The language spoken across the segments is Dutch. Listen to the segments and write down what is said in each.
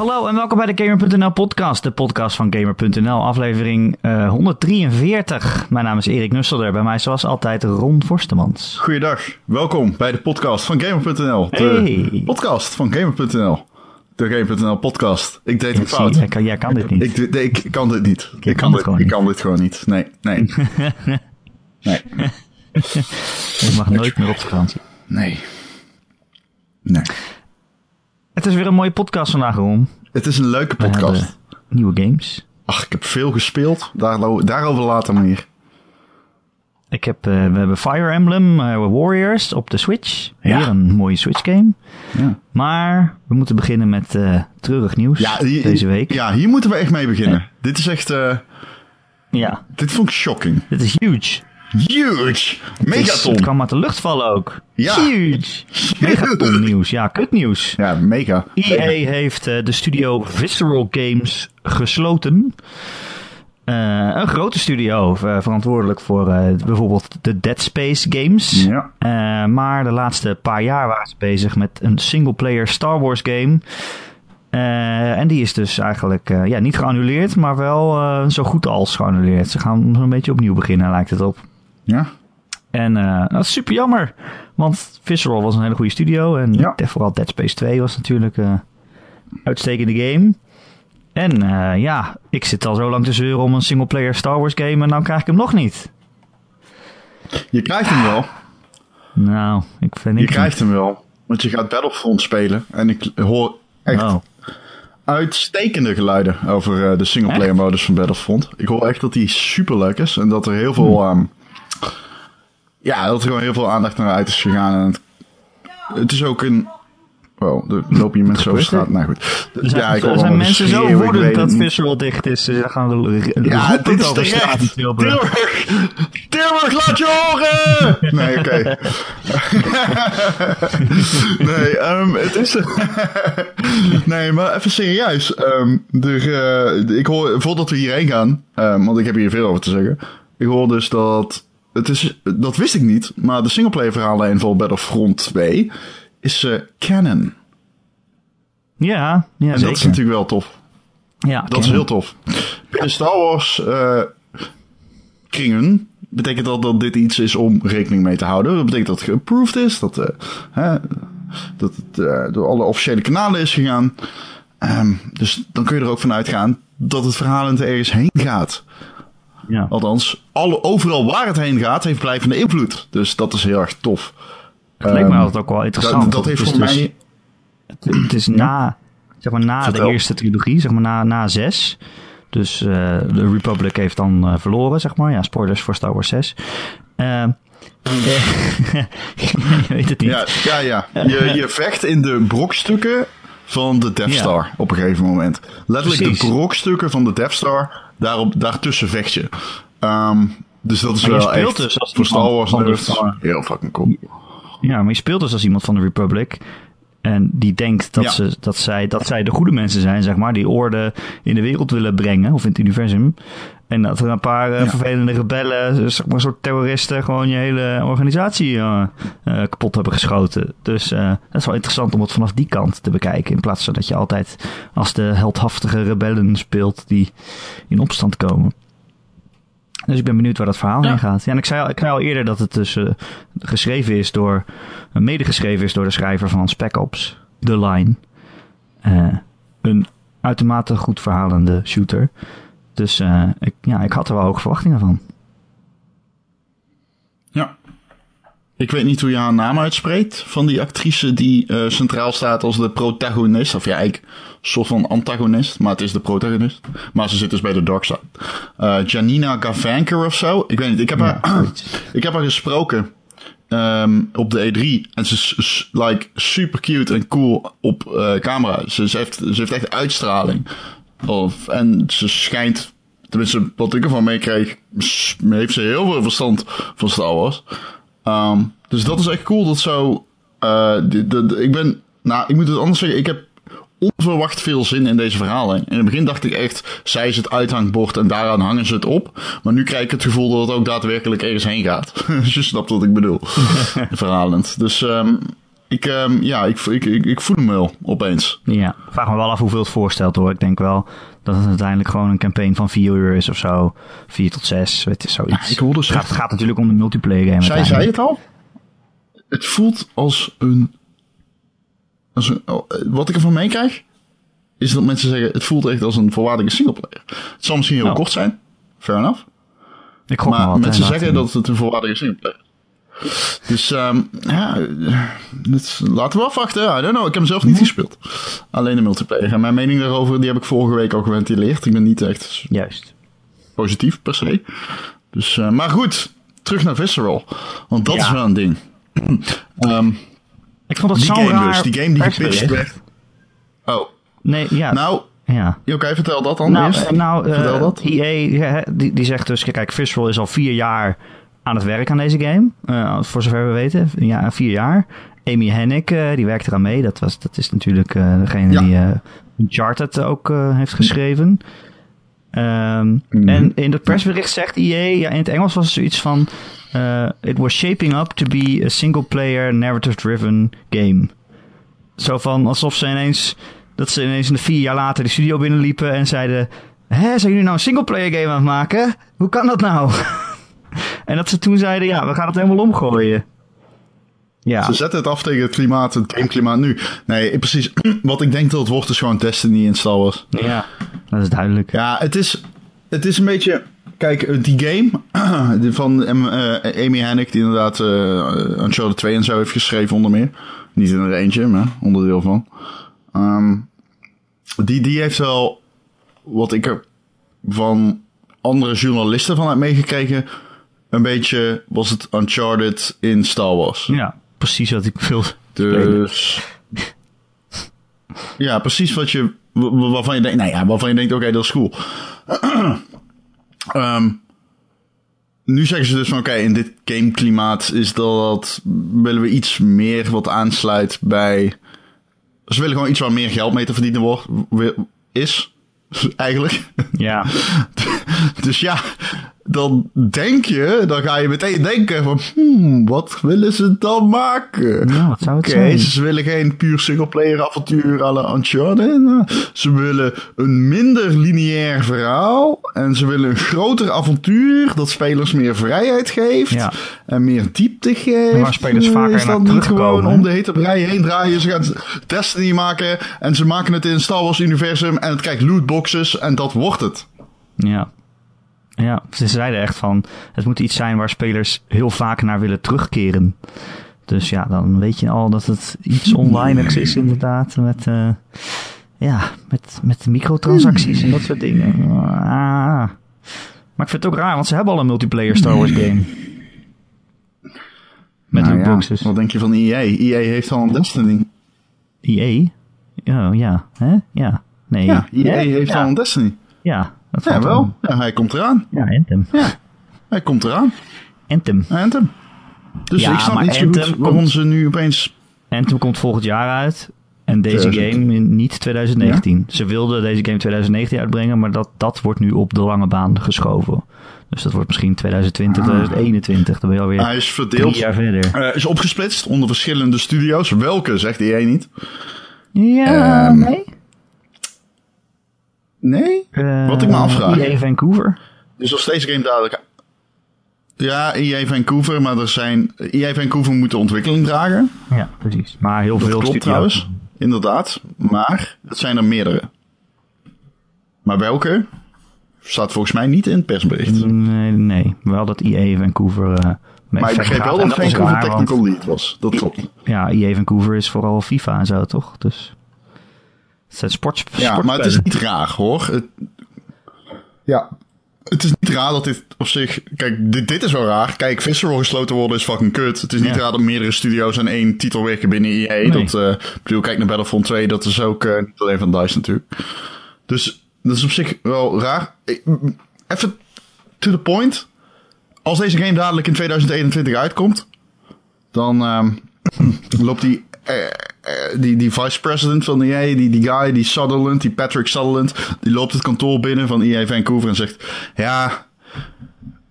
Hallo en welkom bij de Gamer.nl podcast, de podcast van Gamer.nl, aflevering uh, 143. Mijn naam is Erik Nusselder, bij mij zoals altijd Ron Forstemans. Goeiedag, welkom bij de podcast van Gamer.nl. De Hey. podcast van Gamer.nl. De Gamer.nl podcast. Ik deed het Zie, fout. jij kan, jij kan dit niet. Ik, ik kan dit niet. Ik, kan dit, gewoon ik niet. kan dit gewoon niet. Nee, nee. nee, Ik mag nooit meer op vakantie. nee. Nee. Het is weer een mooie podcast vandaag, Ron. Het is een leuke podcast. nieuwe games. Ach, ik heb veel gespeeld. Daarlo- daarover later meer. Ik heb, eh, we hebben Fire Emblem eh, Warriors op de Switch. Ja. Weer een mooie Switch game. Ja. Maar we moeten beginnen met eh treurig nieuws hier- deze week. Ja, hier moeten we echt mee beginnen. Dit is echt... Ja, dit vond ik shocking. dit is huge. Huge! Megaton! Het kan uit de lucht vallen ook. Ja. Huge. Megaton nieuws. Ja, kutnieuws. Ja, mega. EA heeft eh, de studio Visceral Games gesloten. Eh, een grote studio, eh, verantwoordelijk voor bijvoorbeeld de Dead Space games. Ja. Maar de laatste paar jaar waren ze bezig met een single-player Star Wars game. En die is dus eigenlijk ja, niet geannuleerd, maar wel zo goed als geannuleerd. Ze gaan zo'n beetje opnieuw beginnen, lijkt het op. Ja. En eh, dat is super jammer. Want Visceral was een hele goede studio. En Ja. vooral Dead Space 2 was natuurlijk een uitstekende game. En eh, ja, ik zit al zo lang te zeuren om een singleplayer Star Wars game. En nou krijg ik hem nog niet. Je krijgt hem wel. Nou, ik vind Je niet. krijgt hem wel. Want je gaat Battlefront spelen. En ik hoor echt Oh, uitstekende geluiden over eh, de singleplayer modus van Battlefront. Ik hoor echt dat die super leuk is. En dat er heel veel... ehm, ja, dat er gewoon heel veel aandacht naar uit is gegaan. En het, het is ook een... Wow, er lopen hier mensen over gebeurt straat. Nou goed. zijn, ja, ik hoor er zijn mensen zo woedend dat. Visceral dicht is. Ze gaan de Ja, dit is terecht. Tilburg. Tilburg! Tilburg, laat je horen! Nee, oké. nee, ehm, het is... nee, maar even serieus. Ehm, er, eh, ik hoor, voordat we hierheen gaan, ehm, want ik heb hier veel over te zeggen. Ik hoor dus dat... Het is, dat wist ik niet, maar de singleplayer verhaallijn van Battlefront 2 is eh, canon. Ja, ja En dat is natuurlijk wel tof. Ja, Dat is heel tof. Binnen Star Wars eh, kringen betekent dat dat dit iets is om rekening mee te houden. Dat betekent dat het geapproved is, dat, eh, hè, dat het door alle officiële kanalen is gegaan. Ehm, dus dan kun je er ook van uitgaan dat het verhalend ergens heen gaat. Ja. Althans, alle, overal waar het heen gaat, heeft blijvende invloed. Dus dat is heel erg tof. Het leek me Ehm, altijd ook wel interessant. Dat, dat heeft is voor dus- mij... Het is na, zeg maar, na Vertel. de eerste trilogie, zeg maar na, na zes. Dus eh, de Republic heeft dan eh, verloren, zeg maar. Ja, spoilers voor Star Wars 6. Eh, eh, je weet het niet. Ja, ja, ja. Je, je vecht in de brokstukken van de Death Ja. Star op een gegeven moment. Letterlijk Precies. de brokstukken van de Death Star, daarop, daartussen vecht je. Ehm, dus dat is Maar je wel speelt echt dus als voor Star Wars heel fucking cool. Ja, maar je speelt dus als iemand van de Republic. En die denkt dat, Ja. ze, dat, zij, dat zij de goede mensen zijn, zeg maar. Die orde in de wereld willen brengen, of in het universum. En dat er een paar eh, Ja. vervelende rebellen, zeg maar een soort terroristen, gewoon je hele organisatie eh, eh, kapot hebben geschoten. Dus eh, dat is wel interessant om het vanaf die kant te bekijken. In plaats van dat je altijd als de heldhaftige rebellen speelt die in opstand komen. Dus ik ben benieuwd waar dat verhaal Ja. heen gaat. Ja, en ik zei, al, ik zei al eerder dat het dus eh, geschreven is door, uh, medegeschreven is door de schrijver van Spec Ops, The Line. Eh, een uitermate goed verhalende shooter. Dus eh, ik, ja, ik had er wel hoge verwachtingen van. Ja. Ik weet niet hoe je haar naam uitspreekt van die actrice die eh, centraal staat als de protagonist. Of ja, eigenlijk een soort van antagonist, maar het is de protagonist. Maar ze zit dus bij de dark side. Eh, Janina Gavanker of zo. Ik weet niet, ik heb, haar, ik heb haar gesproken ehm, op de E3. En ze is like, super cute en cool op eh, camera. Ze, ze, heeft, ze heeft echt uitstraling. Of, en ze schijnt, tenminste wat ik ervan meekreeg, heeft ze heel veel verstand van Star Wars. Ehm, dus dat is echt cool dat zo. eh, de, de, de- ik ben. Nou, ik moet het anders zeggen. Ik heb onverwacht veel zin in deze verhalen. In het begin dacht ik echt, zij is het uithangbord en daaraan hangen ze het op. Maar nu krijg ik het gevoel dat het ook daadwerkelijk ergens heen gaat. Dus je snapt wat ik bedoel. Verhalend. Dus ehm, Ik, ehm, ja, ik, ik, ik, ik voel hem wel opeens. Ja, ik vraag me wel af hoeveel het voorstelt hoor. Ik denk wel dat het uiteindelijk gewoon een campaign van 4 uur is of zo. 4 tot 6, weet je, zoiets. Ja, ik hoorde het, ze- gaat, het gaat natuurlijk om de multiplayer game. Zij zei het al. Het voelt als een. Als een oh, eh, wat ik ervan meekrijg. Is dat mensen zeggen: het voelt echt als een volwaardige singleplayer. Het zal misschien heel Oh. kort zijn. Fair enough. Ik Maar maar wat, mensen zeggen dat het een volwaardige singleplayer is. Dus ehm, ja, eh, laten we afwachten. I don't know. Ik heb hem zelf niet gespeeld. Alleen de multiplayer. En mijn mening daarover die heb ik vorige week al geventileerd. Ik ben niet echt Juist. positief per se. Dus, eh, maar goed, terug naar Visceral. Want dat Ja. is wel een ding. Ehm, Ik vond dat die zo'n game raar dus, die game die gepitcht werd. Oh, Nee, ja. nou, ja. oké, vertel dat dan Nou, eerst. eh, nou eh, Vertel dat. EA die, die zegt dus, kijk, Visceral is al vier jaar aan het werk aan deze game. Eh, voor zover we weten, ja, vier jaar. Amy Hennig, eh, die werkt eraan mee. Dat, was, dat is natuurlijk eh, degene Ja. die Uncharted ook heeft geschreven. Ehm, Mhm. En in het persbericht zegt EA, ja, in het Engels was het zoiets van... It was shaping up to be a single-player, narrative-driven game. Zo van, alsof ze ineens... Dat ze ineens een vier jaar later de studio binnenliepen en zeiden... Hè, zijn jullie nou een singleplayer game aan het maken? Hoe kan dat nou? en dat ze toen zeiden, ja, we gaan het helemaal omgooien. Ja, Ze zetten het af tegen het klimaat, het gameklimaat nu. Nee, precies. Wat ik denk dat het wordt is gewoon Destiny in Star Wars. ja, dat is duidelijk. Ja, het is, het is een beetje... Kijk, eh, die game van em, eh, Amy Hennig, die inderdaad eh Uncharted 2 en zo heeft geschreven onder meer. Niet in er eentje, maar onderdeel van. Ehm, die, die heeft wel, wat ik er van andere journalisten van heb meegekregen, een beetje was het Uncharted in Star Wars. Ja, precies wat ik wil. Dus. Ja, precies wat je. wa- wa- Waarvan je denkt. Nou ja, waarvan je denkt: oké, dat is cool. Ehm, nu zeggen ze dus van: oké, in dit gameklimaat is dat. willen we iets meer wat aansluit bij. Ze willen gewoon iets waar meer geld mee te verdienen wordt, is. Eigenlijk. Ja, Dus ja, dan denk je, dan ga je meteen denken van, hmm, wat willen ze dan maken? Ja, wat zou het Oké, ze willen geen puur singleplayer avontuur à la Uncharted. Nou, Ze willen een minder lineair verhaal. En ze willen een groter avontuur dat spelers meer vrijheid geeft. Ja. En meer diepte geeft. En waar spelers Eh, vaker Is dat niet gewoon om de hete brei heen draaien? Ze gaan Destiny maken en ze maken het in Star Wars universum. En het krijgt lootboxes en dat wordt het. Ja. Ja, ze zeiden echt van, het moet iets zijn waar spelers heel vaak naar willen terugkeren. Dus ja, dan weet je al dat het iets online is inderdaad, met, eh, ja, met, met microtransacties en dat soort dingen. Ah. Maar ik vind het ook raar, want ze hebben al een multiplayer Star Wars game. Met Nou ja, lootboxes. wat denk je van EA? EA heeft al een Destiny. EA? Oh, ja. Hè? Ja. Nee. Ja, EA heeft ja. al een Destiny. Ja, dat Ja, wel. Ja, hij komt eraan. Ja, Anthem. Hij komt eraan. Anthem. Anthem. Dus Ja, ik snap niet zo goed waarom komt- ze nu opeens... Anthem komt volgend jaar uit. En deze 2000. game in niet 2019. Ze wilden deze game 2019 uitbrengen, maar dat, dat wordt nu op de lange baan geschoven. Dus dat wordt misschien 2020, 2021. Dan ben je alweer Hij is verdeeld. jaar verder. eh, is opgesplitst onder verschillende studio's. Welke, zegt EA niet. Ja, Ehm, nee. Nee? Eh, wat ik me afvraag. EA Vancouver. Dus als deze game dadelijk... Ja, EA Vancouver, maar er zijn... EA Vancouver moet de ontwikkeling dragen. Ja, precies. Maar heel Dat veel klopt trouwens. Inderdaad. Maar het zijn er meerdere. Maar welke? Staat volgens mij niet in het persbericht. Nee, nee. Wel dat EA Vancouver... eh Maar ik begreep wel dat Vancouver raar, technical lead was. Dat klopt. Ja, EA Vancouver is vooral FIFA en zo, toch? Dus... Het zijn sports, Ja, maar het is niet raar hoor. Het, ja. Het is niet raar dat dit op zich... Kijk, dit, dit is wel raar. Kijk, Visceral gesloten worden is fucking kut. Het is niet Ja. raar dat meerdere studio's aan één titel werken binnen EA. Nee. Dat, eh, ik bedoel, kijk naar Battlefront 2. Dat is ook eh, niet alleen van DICE natuurlijk. Dus dat is op zich wel raar. Even to the point. Als deze game dadelijk in 2021 uitkomt... Dan ehm, loopt die, eh, die, die vice president van EA, die, die guy, die Sutherland, die Patrick Sutherland, die loopt het kantoor binnen van EA Vancouver en zegt: Ja,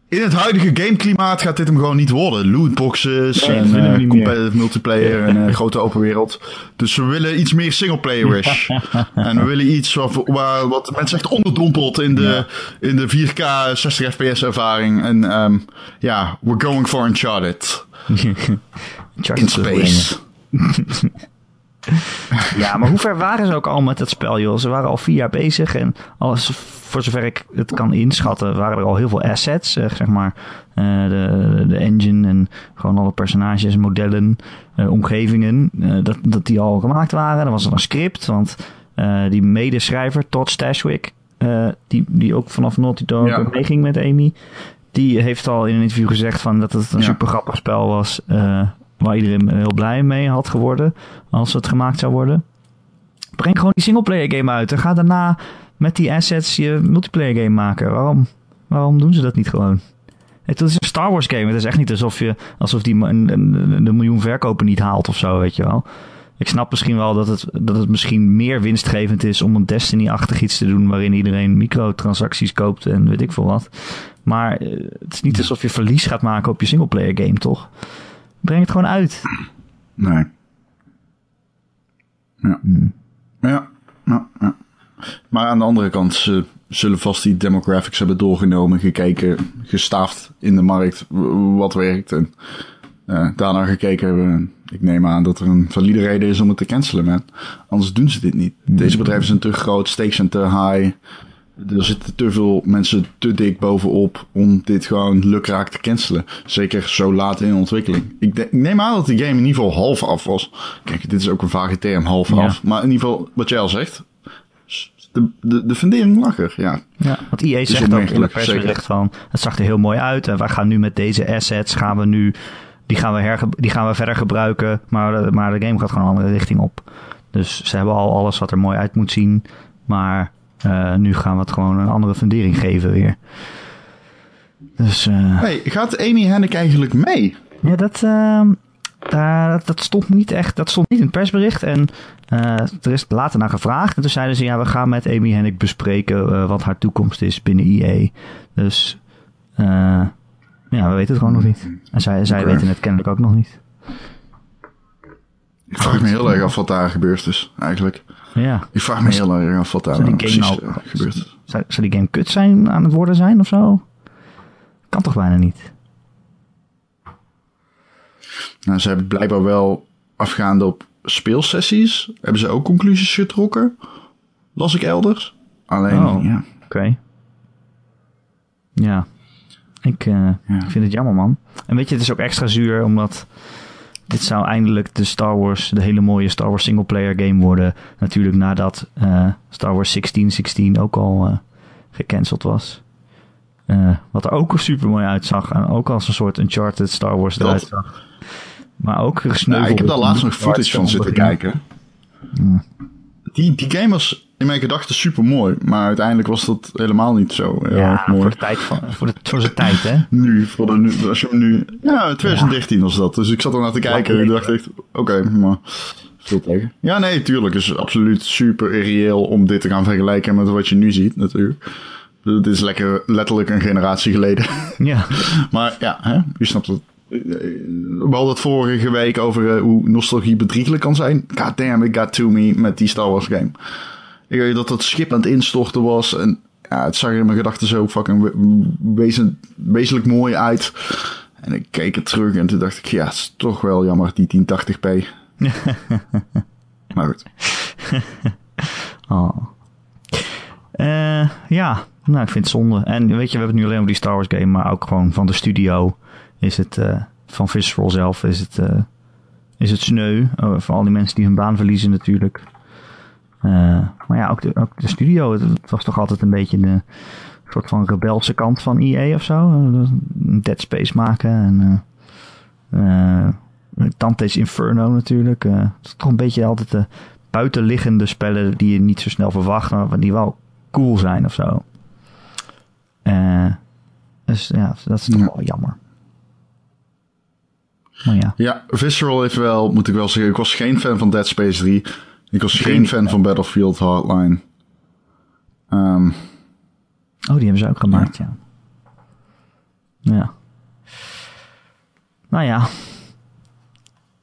in het huidige gameklimaat gaat dit hem gewoon niet worden. Lootboxes Nee, en eh, niet competitive multiplayer en een grote open wereld. Dus we willen iets meer singleplayerish. en we willen iets wat, waar, wat mensen echt onderdompelt in de, in de 4K 60 fps ervaring. En ehm, ja, we're going for Uncharted. Uncharted In space. Ja, maar hoe ver waren ze ook al met dat spel, joh? Ze waren al vier jaar bezig en alles, voor zover ik het kan inschatten, waren er al heel veel assets, eh, zeg maar. eh, de, de engine en gewoon alle personages, modellen, eh, omgevingen, dat, dat die al gemaakt waren. Er was er een script, want die medeschrijver, Todd Stashwick, die, die ook vanaf Naughty Dog Ja. meeging met Amy, die heeft al in een interview gezegd van dat het een Ja. super grappig spel was. Waar iedereen heel blij mee had geworden als het gemaakt zou worden. Breng gewoon die singleplayer game uit en ga daarna met die assets je multiplayer game maken. Waarom, waarom doen ze dat niet gewoon? Het is een Star Wars game. Het is echt niet alsof, je, alsof die een, een, een miljoen verkopen niet haalt of zo, weet je wel. Ik snap misschien wel dat het, dat het misschien meer winstgevend is om een Destiny-achtig iets te doen waarin iedereen microtransacties koopt en weet ik veel wat. Maar eh, het is niet alsof je verlies gaat maken op je singleplayer game, toch? Breng het gewoon uit. Nee. Ja. Ja. ja, ja. Maar aan de andere kant, ze zullen vast die demographics hebben doorgenomen, gekeken, gestaafd in de markt, wat werkt. En eh, daarna gekeken hebben. Ik neem aan dat er een valide reden is om het te cancelen, man. Anders doen ze dit niet. Deze bedrijven zijn te groot, stakes zijn te high. Er zitten te veel mensen te dik bovenop om dit gewoon lukraak te cancelen. Zeker zo laat in ontwikkeling. Ik, de- ik neem aan dat die game in ieder geval half af was. Kijk, dit is ook een vage term, half Ja. af. Maar in ieder geval, wat jij al zegt. De, de, de fundering lag er, ja. Ja, want is zegt ook in het opmerkelijk, persbericht van... Het zag er heel mooi uit en wij gaan nu met deze assets... gaan we nu... Die gaan we, herge, die gaan we verder gebruiken. Maar, de- maar de game gaat gewoon een andere richting op. Dus ze hebben al alles wat er mooi uit moet zien. Maar eh, nu gaan we het gewoon een andere fundering geven weer. Dus eh, Hey, gaat Amy Hennig eigenlijk mee? ja, dat, ehm, daar, dat, dat stond niet echt. Dat stond niet in het persbericht. En eh, er is later naar gevraagd. En toen zeiden ze: ja, we gaan met Amy Hennig bespreken wat haar toekomst is binnen EA. Dus ja, we weten het gewoon nog niet. En zij, zij weten het kennelijk ook nog niet. Ik vraag me heel erg af wat daar gebeurd is, eigenlijk. Ja. Ik vraag me heel erg af wat daar nou precies nou- eh, gebeurd is. Zou, zou die game kut zijn aan het worden zijn of zo? Kan toch bijna niet? Nou, ze hebben blijkbaar wel afgaande op speelsessies. Hebben ze ook conclusies getrokken? Las ik elders. Alleen, Oh. ja. Oké. Ja. Ik, eh, Ja. ik vind het jammer, man. En weet je, het is ook extra zuur, omdat dit zou eindelijk de Star Wars, de hele mooie Star Wars singleplayer game worden. Natuurlijk nadat eh, Star Wars 1616 ook al eh, gecanceld was. Eh, wat er ook super mooi uitzag. En ook als een soort Uncharted Star Wars Dat- eruit zag. Maar ook Nou, gesneuveld. ik heb daar laatst nog footage van zitten kijken. Die, die game was in mijn gedachten super mooi. Maar uiteindelijk was dat helemaal niet zo heel Ja, mooi. voor de tijd van, voor, de, voor zijn tijd, hè? Nu, voor de, nu, als je hem nu... Ja, 2013 was dat. Dus ik zat er naar te kijken en ik dacht echt... Oké, maar... Veel tegen. Ja, nee, tuurlijk. Het is absoluut super irreëel om dit te gaan vergelijken met wat je nu ziet, natuurlijk. Het is lekker, letterlijk een generatie geleden. Ja. maar ja, hè, je snapt het. We hadden het vorige week over eh, hoe nostalgie bedriegelijk kan zijn. God damn, it got to me met die Star Wars game. Ik weet dat dat schip aan het instorten was. En ja, het zag er in mijn gedachten zo fucking we- wezen, wezenlijk mooi uit. En ik keek het terug en toen dacht ik, ja, het is toch wel jammer, die 1080p. maar goed. Oh. Eh, ja, nou, ik vind het zonde. En weet je, we hebben het nu alleen over die Star Wars game, maar ook gewoon van de studio is het, eh, van Visceral zelf is het, eh, is het sneu. Oh, voor al die mensen die hun baan verliezen natuurlijk. Eh, maar ja, ook de, ook de studio, het, het was toch altijd een beetje de soort van rebelse kant van EA of zo. Eh, Dead Space maken en eh, Dante's Inferno natuurlijk. Het is toch een beetje altijd de buitenliggende spellen die je niet zo snel verwacht, maar die wel cool zijn of zo. Dus ja, dat is toch Ja. wel jammer. Maar ja. Ja, Visceral heeft wel, moet ik wel zeggen, ik was geen fan van Dead Space 3. Ik was geen fan van Battlefield Hardline. Ehm, Oh, die hebben ze ook gemaakt, ja. Ja. Nou ja.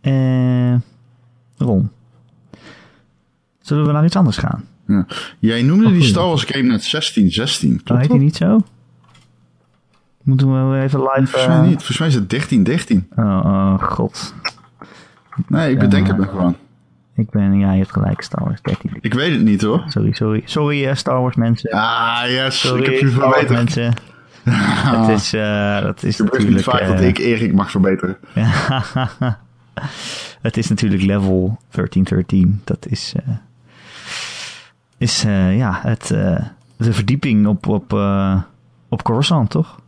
Eh Ron. Zullen we naar iets anders gaan? Ja. Jij noemde die goeie. Star Wars game net 1616. Oh, Klopt heet dat? die niet zo? Moeten we even live... Volgens mij eh, niet. Volgens mij is het 1313. Oh, oh, god. Nee, ik bedenk Ja. het me gewoon. Ik ben... Ja, je hebt gelijk, Star Wars 13. Ik weet het niet hoor. Sorry, sorry. Sorry, eh, Star Wars mensen. Ah, yes. sorry, ik heb je verbeterd. mensen. Het is, eh, dat is natuurlijk... vaak dat eh, ik Erik mag verbeteren. het is natuurlijk level 1313. Dat is... eh, is eh, ja, het, de verdieping op, op, op Coruscant, toch?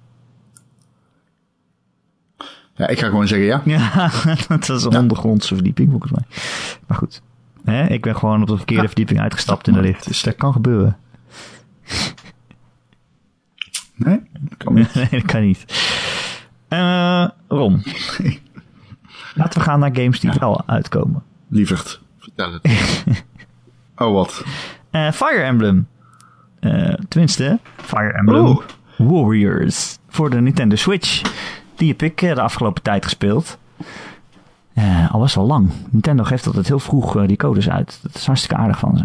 Ja, ik ga gewoon zeggen ja. Ja, dat was een ondergrondse verdieping volgens mij. Maar goed. Hè, ik ben gewoon op de verkeerde Ja. verdieping uitgestapt in de lift. Dus dat kan gebeuren. Nee, dat kan niet. nee, dat kan niet. Eh Ron. Laten we gaan naar games die wel uitkomen. Lieverd, vertel het. oh, wat? Eh, Fire Emblem. Eh, tenminste, Fire Emblem Oh. Warriors. Voor de Nintendo Switch. Die heb ik eh, de afgelopen tijd gespeeld. Eh, al best wel lang. Nintendo geeft altijd heel vroeg eh, die codes uit. Dat is hartstikke aardig van ze.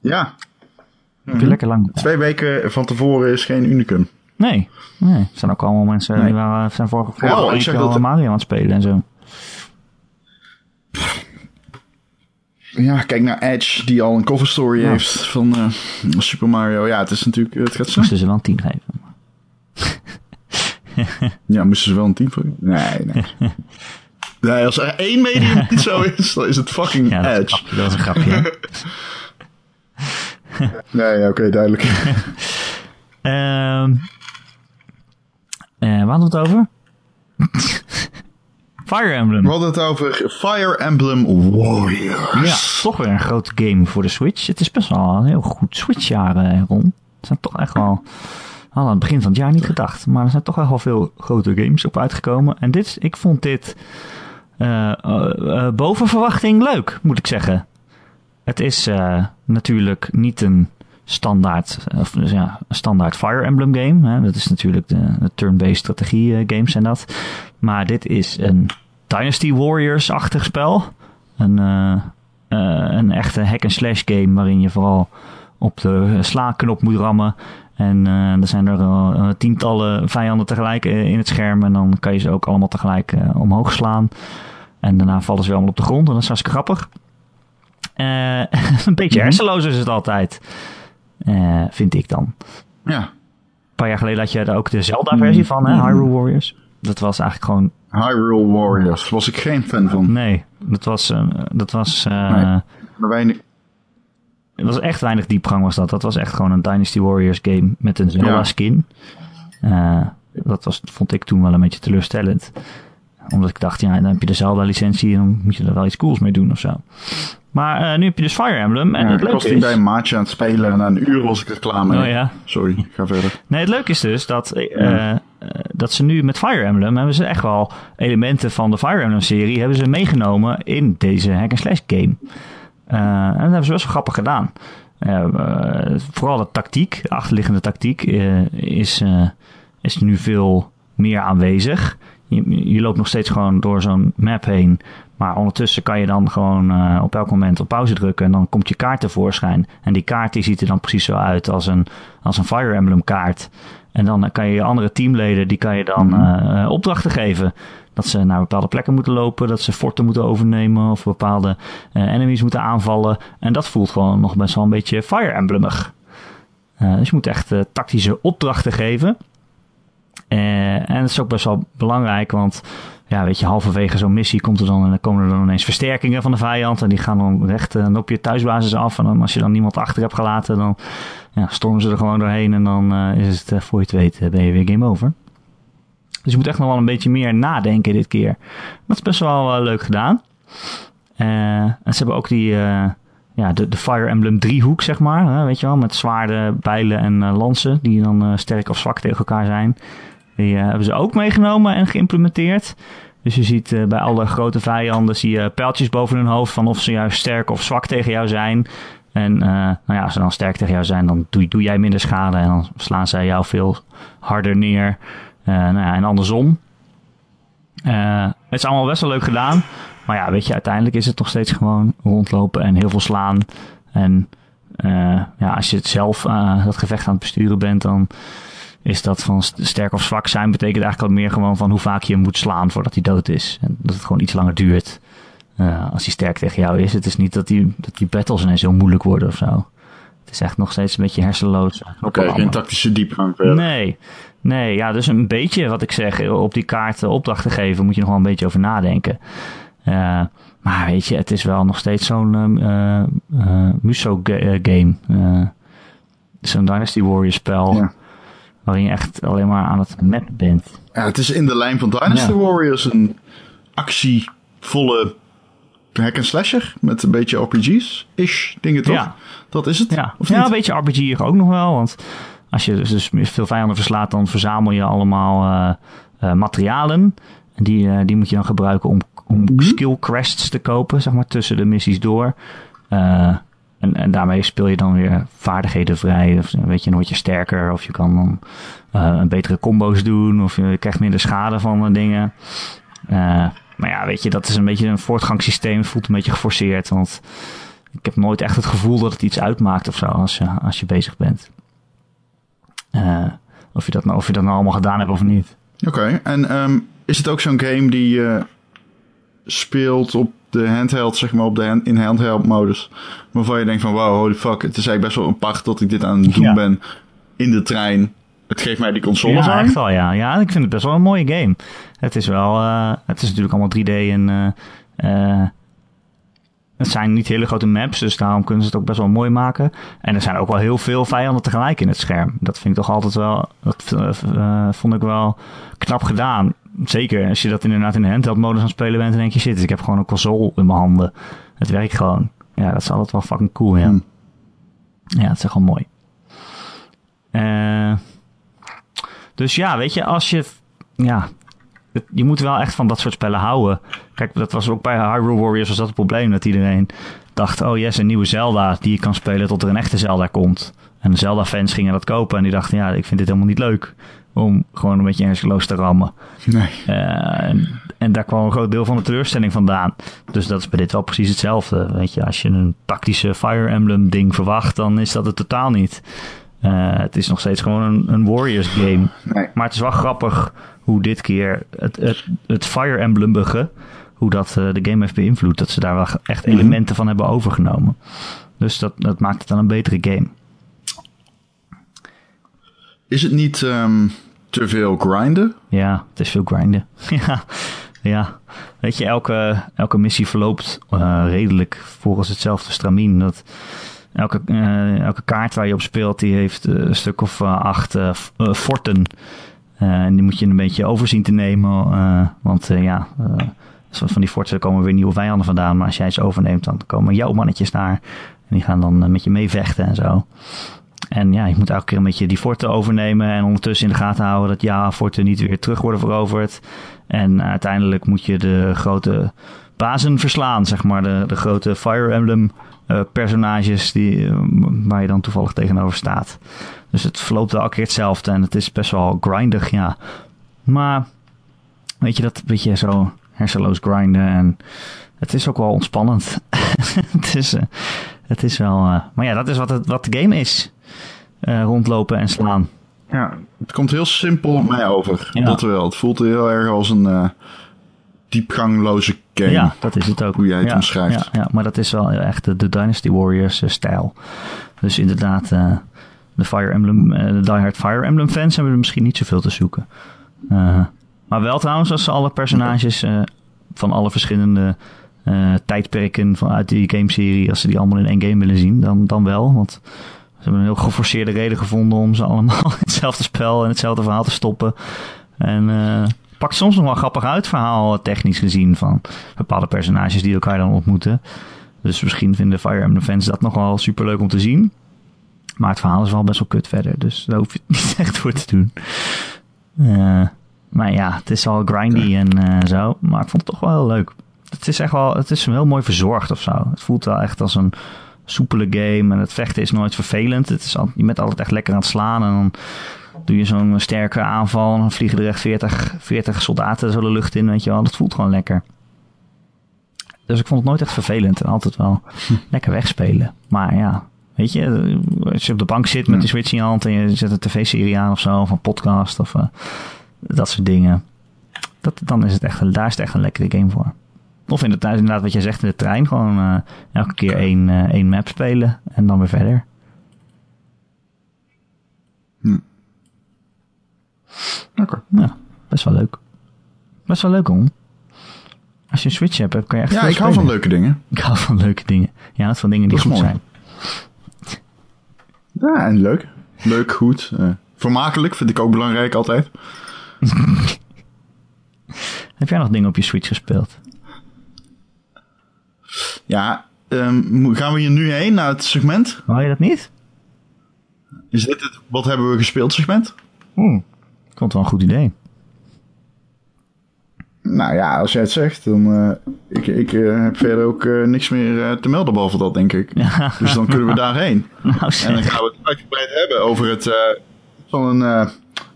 Ja, Heb je lekker lang. twee weken van tevoren is geen unicum. Nee, nee. Er zijn ook allemaal mensen Nee. die waren, zijn vorige, vorige ik week zeg al dat- Mario aan het spelen en zo. Ja, kijk naar Edge, die al een cover story Ja. heeft van Super Mario. Ja, het is natuurlijk, het gaat zo. Moesten ze wel een 10 geven. Ja, moesten ze wel een team voor? Nee, nee. nee, als er één medium niet zo is, dan is het fucking Ja, dat Edge. dat is een grapje. Nee, oké, duidelijk. Ehm eh, waar hadden we het over? Fire Emblem. We hadden het over Fire Emblem Warriors. Ja, toch weer een grote game voor de Switch. Het is best wel een heel goed Switch-jaar, eh, Ron. Er zijn toch echt wel... Hadden aan het begin van het jaar niet gedacht. Maar er zijn toch wel veel grote games op uitgekomen. En dit, ik vond dit eh, boven verwachting leuk, moet ik zeggen. Het is natuurlijk niet een standaard, of, dus ja, een standaard Fire Emblem game. Hè. Dat is natuurlijk de, de turn-based strategie games en dat. Maar dit is een Dynasty Warriors-achtig spel. Een, een echte hack-and-slash game waarin je vooral op de sla-knop moet rammen. En eh, er zijn er eh, tientallen vijanden tegelijk eh, in het scherm. En dan kan je ze ook allemaal tegelijk omhoog slaan. En daarna vallen ze weer allemaal op de grond. En dat is hartstikke grappig. Een beetje Mhm. hersenloos is het altijd. Vind ik dan. Ja, Een paar jaar geleden had je daar ook de Zelda-versie van, hè? Mhm. Hyrule Warriors. Dat was eigenlijk gewoon Hyrule Warriors was ik geen fan van. Nee, dat was, dat was, eh, Nee. Maar weinig, het was echt weinig diepgang was dat. Dat was echt gewoon een Dynasty Warriors game met een Zelda Ja. skin. Eh, dat was, vond ik toen wel een beetje teleurstellend. Omdat ik dacht, ja, dan heb je de Zelda licentie en dan moet je er wel iets cools mee doen of zo. Maar eh, nu heb je dus Fire Emblem. En ja, het ik was leuke die is... bij een maatje aan het spelen en na een uur was ik er klaar mee. Oh ja. Sorry, ga verder. Nee, het leuke is dus dat, eh, dat ze nu met Fire Emblem hebben ze echt wel elementen van de Fire Emblem serie hebben ze meegenomen in deze hack and slash game. Eh, en dat hebben ze best wel grappig gedaan. Eh, eh, vooral de tactiek, de achterliggende tactiek, is, is nu veel meer aanwezig. Je, je loopt nog steeds gewoon door zo'n map heen. Maar ondertussen kan je dan gewoon op elk moment op pauze drukken. En dan komt je kaart tevoorschijn. En die kaart die ziet er dan precies zo uit als een, als een Fire Emblem kaart. En dan kan je je andere teamleden, die kan je dan eh, eh, opdrachten geven. Dat ze naar bepaalde plekken moeten lopen. Dat ze forten moeten overnemen. Of bepaalde eh, enemies moeten aanvallen. En dat voelt gewoon nog best wel een beetje Fire Emblemig. Eh, dus je moet echt tactische opdrachten geven. Eh, en dat is ook best wel belangrijk, want ja, weet je, halverwege zo'n missie komt er dan, en dan komen er dan ineens versterkingen van de vijand. En die gaan dan recht eh, op je thuisbasis af. En dan, als je dan niemand achter hebt gelaten, dan ja, stormen ze er gewoon doorheen. En dan eh, is het, voor je het weet, eh, ben je weer game over. Dus je moet echt nog wel een beetje meer nadenken dit keer. Dat is best wel leuk gedaan. En ze hebben ook die, ja, de, de Fire Emblem driehoek, zeg maar. Hè, weet je wel, met zwaarden, bijlen en eh, lansen. Die dan eh, sterk of zwak tegen elkaar zijn. Die eh, hebben ze ook meegenomen en geïmplementeerd. Dus je ziet bij alle grote vijanden zie je pijltjes boven hun hoofd van of ze juist sterk of zwak tegen jou zijn. En nou ja, als ze dan sterk tegen jou zijn, dan doe, doe jij minder schade en dan slaan zij jou veel harder neer. nou ja, en andersom. Het is allemaal best wel leuk gedaan. Maar ja, weet je, uiteindelijk is het nog steeds gewoon rondlopen en heel veel slaan. En ja, als je het zelf dat gevecht aan het besturen bent, dan is dat van sterk of zwak zijn betekent eigenlijk al meer gewoon van hoe vaak je hem moet slaan voordat hij dood is. En dat het gewoon iets langer duurt uh, als hij sterk tegen jou is. Het is niet dat die, dat die battles ineens heel moeilijk worden of zo. Het is echt nog steeds een beetje hersenloos. Oké, geen tactische diepgang verder. Nee, nee, ja, dus een beetje wat ik zeg, op die kaart opdrachten geven moet je nog wel een beetje over nadenken. Uh, maar weet je, het is wel nog steeds zo'n uh, Muso-game. zo'n Dynasty Warriors spel. Ja waarin je echt alleen maar aan het map bent. Ja, het is in de lijn van Dynasty Warriors een actievolle hack and slasher met een beetje RPG's-ish dingen toch? Ja. Dat is het? Ja, of ja een beetje RPG ook nog wel, want als je dus, veel vijanden verslaat, dan verzamel je allemaal uh, materialen. En die, uh, die moet je dan gebruiken om, om mhm. skill crests te kopen, zeg maar, tussen de missies door. En, en daarmee speel je dan weer vaardigheden vrij. Of weet je, dan word je sterker. Of je kan dan uh, betere combo's doen. Of je krijgt minder schade van dingen. Uh, maar ja, weet je, dat is een beetje een voortgangssysteem. Het voelt een beetje geforceerd. Want ik heb nooit echt het gevoel dat het iets uitmaakt of zo als je, als je bezig bent. Uh, of, je dat nou, of je dat nou allemaal gedaan hebt of niet. Oké, en um, is het ook zo'n game die je speelt op de handheld, zeg maar, op de in handheld modus. Waarvan je denkt van, wow, holy fuck, het is eigenlijk best wel een pacht dat ik dit aan het doen ben in de trein. Het geeft mij die consoles ja, aan. echt wel, ja. Ja, ik vind het best wel een mooie game. Het is wel, uh, het is natuurlijk allemaal 3D en uh, het zijn niet hele grote maps, dus daarom kunnen ze het ook best wel mooi maken. En er zijn ook wel heel veel vijanden tegelijk in het scherm. Dat vind ik toch altijd wel, dat uh, vond ik wel knap gedaan zeker als je dat inderdaad in de handheld modus aan het spelen bent, dan denk je shit, dus ik heb gewoon een console in mijn handen. Het werkt gewoon. Ja, dat is altijd wel fucking cool, ja. Hmm. Ja, het is gewoon mooi. Uh, dus ja, weet je, als je, ja, je moet wel echt van dat soort spellen houden. Kijk, dat was ook bij Hyrule Warriors was dat het probleem, dat iedereen dacht, oh yes, een nieuwe Zelda die je kan spelen tot er een echte Zelda komt. En de Zelda-fans gingen dat kopen en die dachten, ja, ik vind dit helemaal niet leuk om gewoon een beetje hersenloos te rammen. Nee. Uh, en, en, daar kwam een groot deel van de teleurstelling vandaan. Dus dat is bij dit wel precies hetzelfde. Weet je, als je een tactische Fire Emblem ding verwacht, dan is dat het totaal niet. Uh, het is nog steeds gewoon een, een Warriors game. Nee. Maar het is wel grappig hoe dit keer het, het, het Fire Emblembige, hoe dat uh, de game heeft beïnvloed. Dat ze daar wel echt mhm. elementen van hebben overgenomen. Dus dat, dat maakt het dan een betere game. Is het niet um, te veel grinden? Ja, het is veel grinden. ja, ja. Weet je, elke, elke missie verloopt uh, redelijk volgens hetzelfde stramien. Dat elke, uh, elke kaart waar je op speelt, die heeft een stuk of acht forten. En die moet je een beetje overzien te nemen. want ja, van die forten komen weer nieuwe vijanden vandaan. Maar als jij ze overneemt, dan komen jouw mannetjes daar. En die gaan dan met je meevechten en zo. En ja, je moet elke keer een beetje die forten overnemen en ondertussen in de gaten houden dat ja, forten niet weer terug worden veroverd. En uiteindelijk moet je de grote bazen verslaan, zeg maar, de, de grote Fire Emblem personages die, waar je dan toevallig tegenover staat. Dus het verloopt wel elke keer hetzelfde en het is best wel grindig, ja. Maar weet je, dat beetje zo hersenloos grinden en het is ook wel ontspannend. het, is, uh, het is wel, maar ja, dat is wat, het, wat de game is. Eh, rondlopen en slaan. Ja, het komt heel simpel op mij over. Dat wel. Het voelt heel erg als een diepgangloze game. Ja, dat is het ook. Hoe jij het omschrijft. Ja, ja, maar dat is wel echt de, de Dynasty Warriors stijl. Dus inderdaad, de Fire Emblem, de diehard Fire Emblem fans hebben er misschien niet zoveel te zoeken. maar wel trouwens, als ze alle personages van alle verschillende tijdperken vanuit die gameserie, als ze die allemaal in één game willen zien, dan, dan wel. Want hebben een heel geforceerde reden gevonden om ze allemaal in hetzelfde spel en hetzelfde verhaal te stoppen. En uh, pakt soms nog wel grappig uit, verhaal technisch gezien, van bepaalde personages die elkaar dan ontmoeten. Dus misschien vinden Fire Emblem fans dat nog wel super leuk om te zien. Maar het verhaal is wel best wel kut verder, dus daar hoef je het niet echt voor te doen. Uh, maar ja, het is al grindy en uh, zo, maar ik vond het toch wel heel leuk. Het is echt wel, het is heel mooi verzorgd of zo. Het voelt wel echt als een soepele game. En het vechten is nooit vervelend. Het is al, je bent altijd echt lekker aan het slaan. En dan doe je zo'n sterke aanval en dan vliegen er echt 40, 40 soldaten zo de lucht in, weet je wel. Dat voelt gewoon lekker. Dus ik vond het nooit echt vervelend en altijd wel lekker wegspelen. Maar ja, weet je, als je op de bank zit met de Switch in je hand en je zet een tv-serie aan of zo, of een podcast of uh, dat soort dingen. Dat, dan is het echt, daar is het echt een lekkere game voor. Of in de, inderdaad wat jij zegt in de trein, gewoon uh, elke keer één, uh, één map spelen en dan weer verder. Hm. Oké. Ja, best wel leuk. Best wel leuk om. Als je een Switch hebt, kan je echt Ja, ik hou van leuke dingen. Ik hou van leuke dingen. Ja, van dingen die Dat goed mooi. zijn. Ja, en leuk. Leuk, goed. eh, vermakelijk vind ik ook belangrijk altijd. Heb jij nog dingen op je Switch gespeeld? Ja, ehm, gaan we hier nu heen naar het segment? Wou je dat niet? Is dit het wat hebben we gespeeld segment? Oeh, ik vond het wel een goed idee. Nou ja, als jij het zegt, dan... eh, ik ik eh, heb verder ook eh, niks meer eh, te melden behalve dat, denk ik. Ja. Dus dan kunnen we daarheen. Nou En dan gaan we het uitgebreid hebben over het... eh, van een... eh,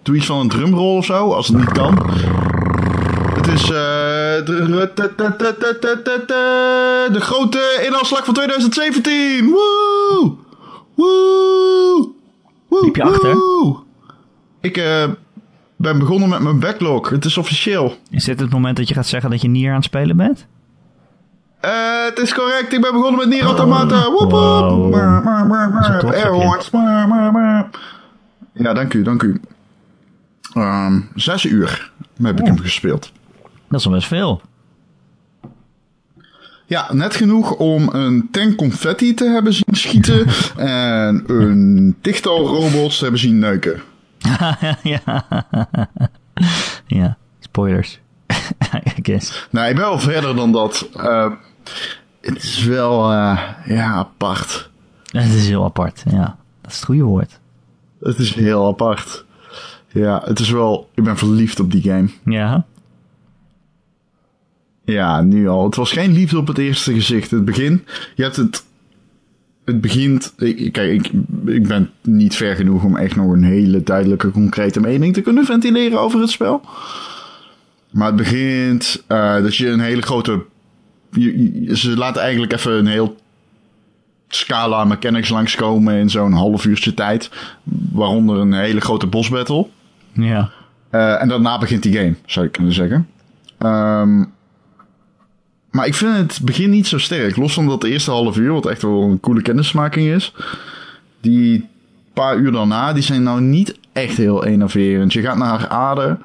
doe iets van een drumroll of zo, als het niet kan. Het is... eh, de, grote inhaalslag van 2017! Woe! Woe! Woe! Liep je achter? Ik eh, ben begonnen met mijn backlog. Het is officieel. Is dit het moment dat je gaat zeggen dat je Nier aan het spelen bent? Eh, het is correct, ik ben begonnen met Nier Automata. Woep woep. Wow. Ja, dank u, dank u. Ehm, zes uur heb ik hem gespeeld. Dat is al best veel. Ja, net genoeg om een tank confetti te hebben zien schieten en een tichtal robots te hebben zien neuken. ja. ja, spoilers. I guess. Nou, ik ben wel verder dan dat. Ehm, het is wel, eh, ja, apart. Het is heel apart, ja. Dat is het goede woord. Het is heel apart. Ja, het is wel, ik ben verliefd op die game. Ja. Ja, nu al. Het was geen liefde op het eerste gezicht. Het begin, je hebt het. Het begint. ik- Kijk, ik, ik ben niet ver genoeg om echt nog een hele duidelijke, concrete mening te kunnen ventileren over het spel. Maar het begint eh, dat je een hele grote. je- je- ze laten eigenlijk even een heel scala mechanics langskomen in zo'n half uurtje tijd. Waaronder een hele grote boss battle. Ja. Eh, en daarna begint die game, zou je kunnen zeggen. Ehm, maar ik vind het begin niet zo sterk. Los van dat eerste half uur, wat echt wel een coole kennismaking is. Die paar uur daarna, die zijn nou niet echt heel enerverend. Je gaat naar Aarde,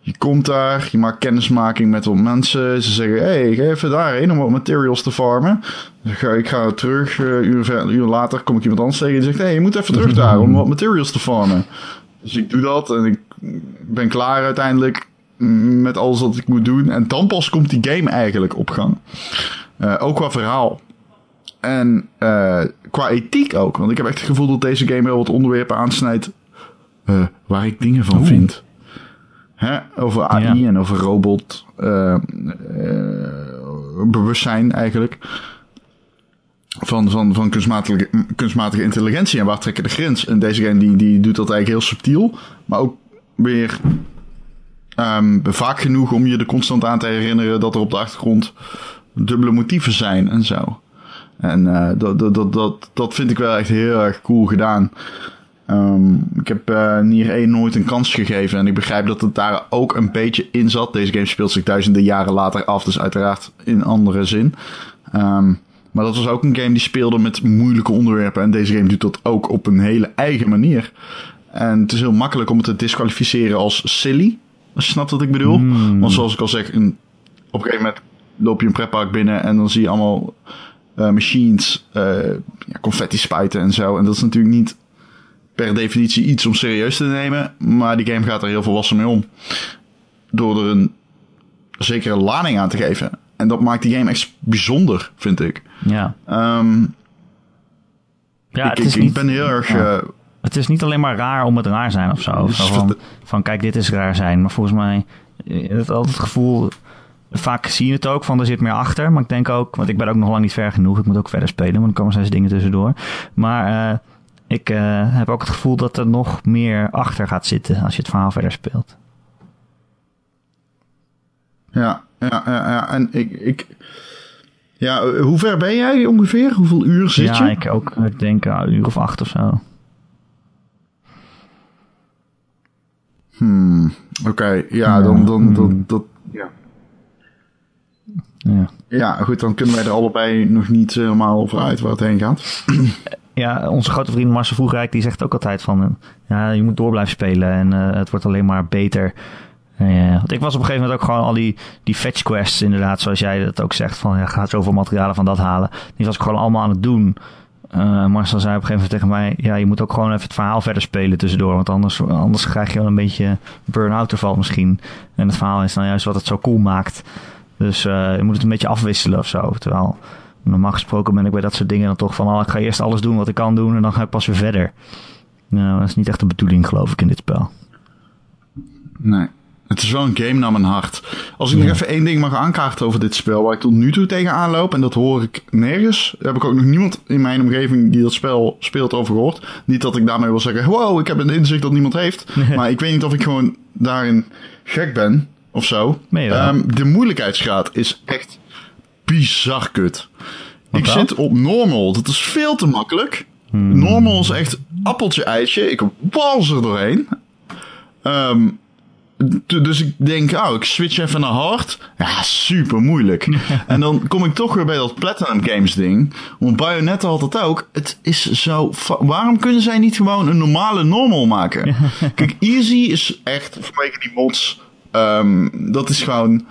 je komt daar, je maakt kennismaking met wat mensen. Ze zeggen, hé, hey, ga even daarheen om wat materials te farmen. Dan ga, ik ga terug, eh, uur, ver- uur later kom ik iemand anders tegen die zegt, hé, hey, je moet even terug daar om wat materials te farmen. Dus ik doe dat en ik ben klaar uiteindelijk met alles wat ik moet doen. En dan pas komt die game eigenlijk op gang. Eh, ook qua verhaal. En eh, qua ethiek ook. Want ik heb echt het gevoel dat deze game wel wat onderwerpen aansnijdt eh, waar ik dingen van Oeh. vind. Hè? Over AI Ja. en over robot bewustzijn eigenlijk. Van, van, van kunstmatige, kunstmatige intelligentie en waar trekken de grens. En deze game die, die doet dat eigenlijk heel subtiel. Maar ook weer ehm, vaak genoeg om je er constant aan te herinneren dat er op de achtergrond dubbele motieven zijn en zo. En eh, dat, dat, dat, dat, vind ik wel echt heel erg cool gedaan. Ehm, ik heb eh Nier 1 nooit een kans gegeven en ik begrijp dat het daar ook een beetje in zat. Deze game speelt zich duizenden jaren later af, dus uiteraard in andere zin. Ehm, maar dat was ook een game die speelde met moeilijke onderwerpen en deze game doet dat ook op een hele eigen manier. En het is heel makkelijk om het te disqualificeren als silly, als je snapt wat ik bedoel. Hmm. Want zoals ik al zeg, een, op een gegeven moment loop je een pretpark binnen en dan zie je allemaal eh, machines, eh, ja, confetti spuiten en zo. En dat is natuurlijk niet per definitie iets om serieus te nemen. Maar die game gaat er heel volwassen mee om. Door er een zekere lading aan te geven. En dat maakt die game echt bijzonder, vind ik. Ja. Ehm, Ja, ik, het is ik, niet... ben heel erg... Ja. eh, Het is niet alleen maar raar om het raar zijn of zo. Dus van, kijk, dit is raar zijn. Maar volgens mij, eh, het altijd het gevoel, vaak zie je het ook van er zit meer achter. Maar ik denk ook, want ik ben ook nog lang niet ver genoeg. Ik moet ook verder spelen, want er komen steeds dingen tussendoor. Maar eh, ik uh, heb ook het gevoel dat er nog meer achter gaat zitten als je het verhaal verder speelt. Ja, ja, ja, ja. en ik, ik, ja, hoe ver ben jij ongeveer? Hoeveel uur zit ja, je? Ja, ik ook. Ik denk een uur of acht of zo. Hmm, oké. Ja, dan, dan, dan, dat, ja. Ja. ja, goed, dan kunnen wij er allebei nog niet helemaal over uit waar het heen gaat. Ja, onze grote vriend Marcel Vroegrijk die zegt ook altijd van... Ja, je moet door blijven spelen en uh, het wordt alleen maar beter. Uh, want ik was op een gegeven moment ook gewoon al die, die fetch quests inderdaad, zoals jij dat ook zegt. Van, ja, ga zoveel materialen van dat halen. Die was ik gewoon allemaal aan het doen. Uh, Marcel zei op een gegeven moment tegen mij... Ja, je moet ook gewoon even het verhaal verder spelen tussendoor. Want anders, anders krijg je wel een beetje burn-out ervan misschien. En het verhaal is dan juist wat het zo cool maakt. Dus uh, je moet het een beetje afwisselen of zo. Terwijl normaal gesproken ben ik bij dat soort dingen dan toch van... Oh, ik ga eerst alles doen wat ik kan doen en dan ga ik pas weer verder. Nou, dat is niet echt de bedoeling geloof ik in dit spel. Nee. Het is wel een game naar mijn hart. Als ik ja. nog even één ding mag aankaarten over dit spel, waar ik tot nu toe tegenaan loop, en dat hoor ik nergens. Daar heb ik ook nog niemand in mijn omgeving die dat spel speelt over gehoord. Niet dat ik daarmee wil zeggen, wow, ik heb een inzicht dat niemand heeft. maar ik weet niet of ik gewoon daarin gek ben, of zo. Um, de moeilijkheidsgraad is echt bizar kut. Wat ik zit op normal. Dat is veel te makkelijk. Hmm. Normal is echt appeltje eitje. Ik wals er doorheen. Um, dus ik denk, oh, ik switch even naar hard. Ja, super moeilijk. en dan kom ik toch weer bij dat Platinum Games ding. Want Bayonetta had het ook. Het is zo... Waarom kunnen zij niet gewoon een normale normal maken? Kijk, Easy is echt, vanwege die mods... Um, dat is gewoon...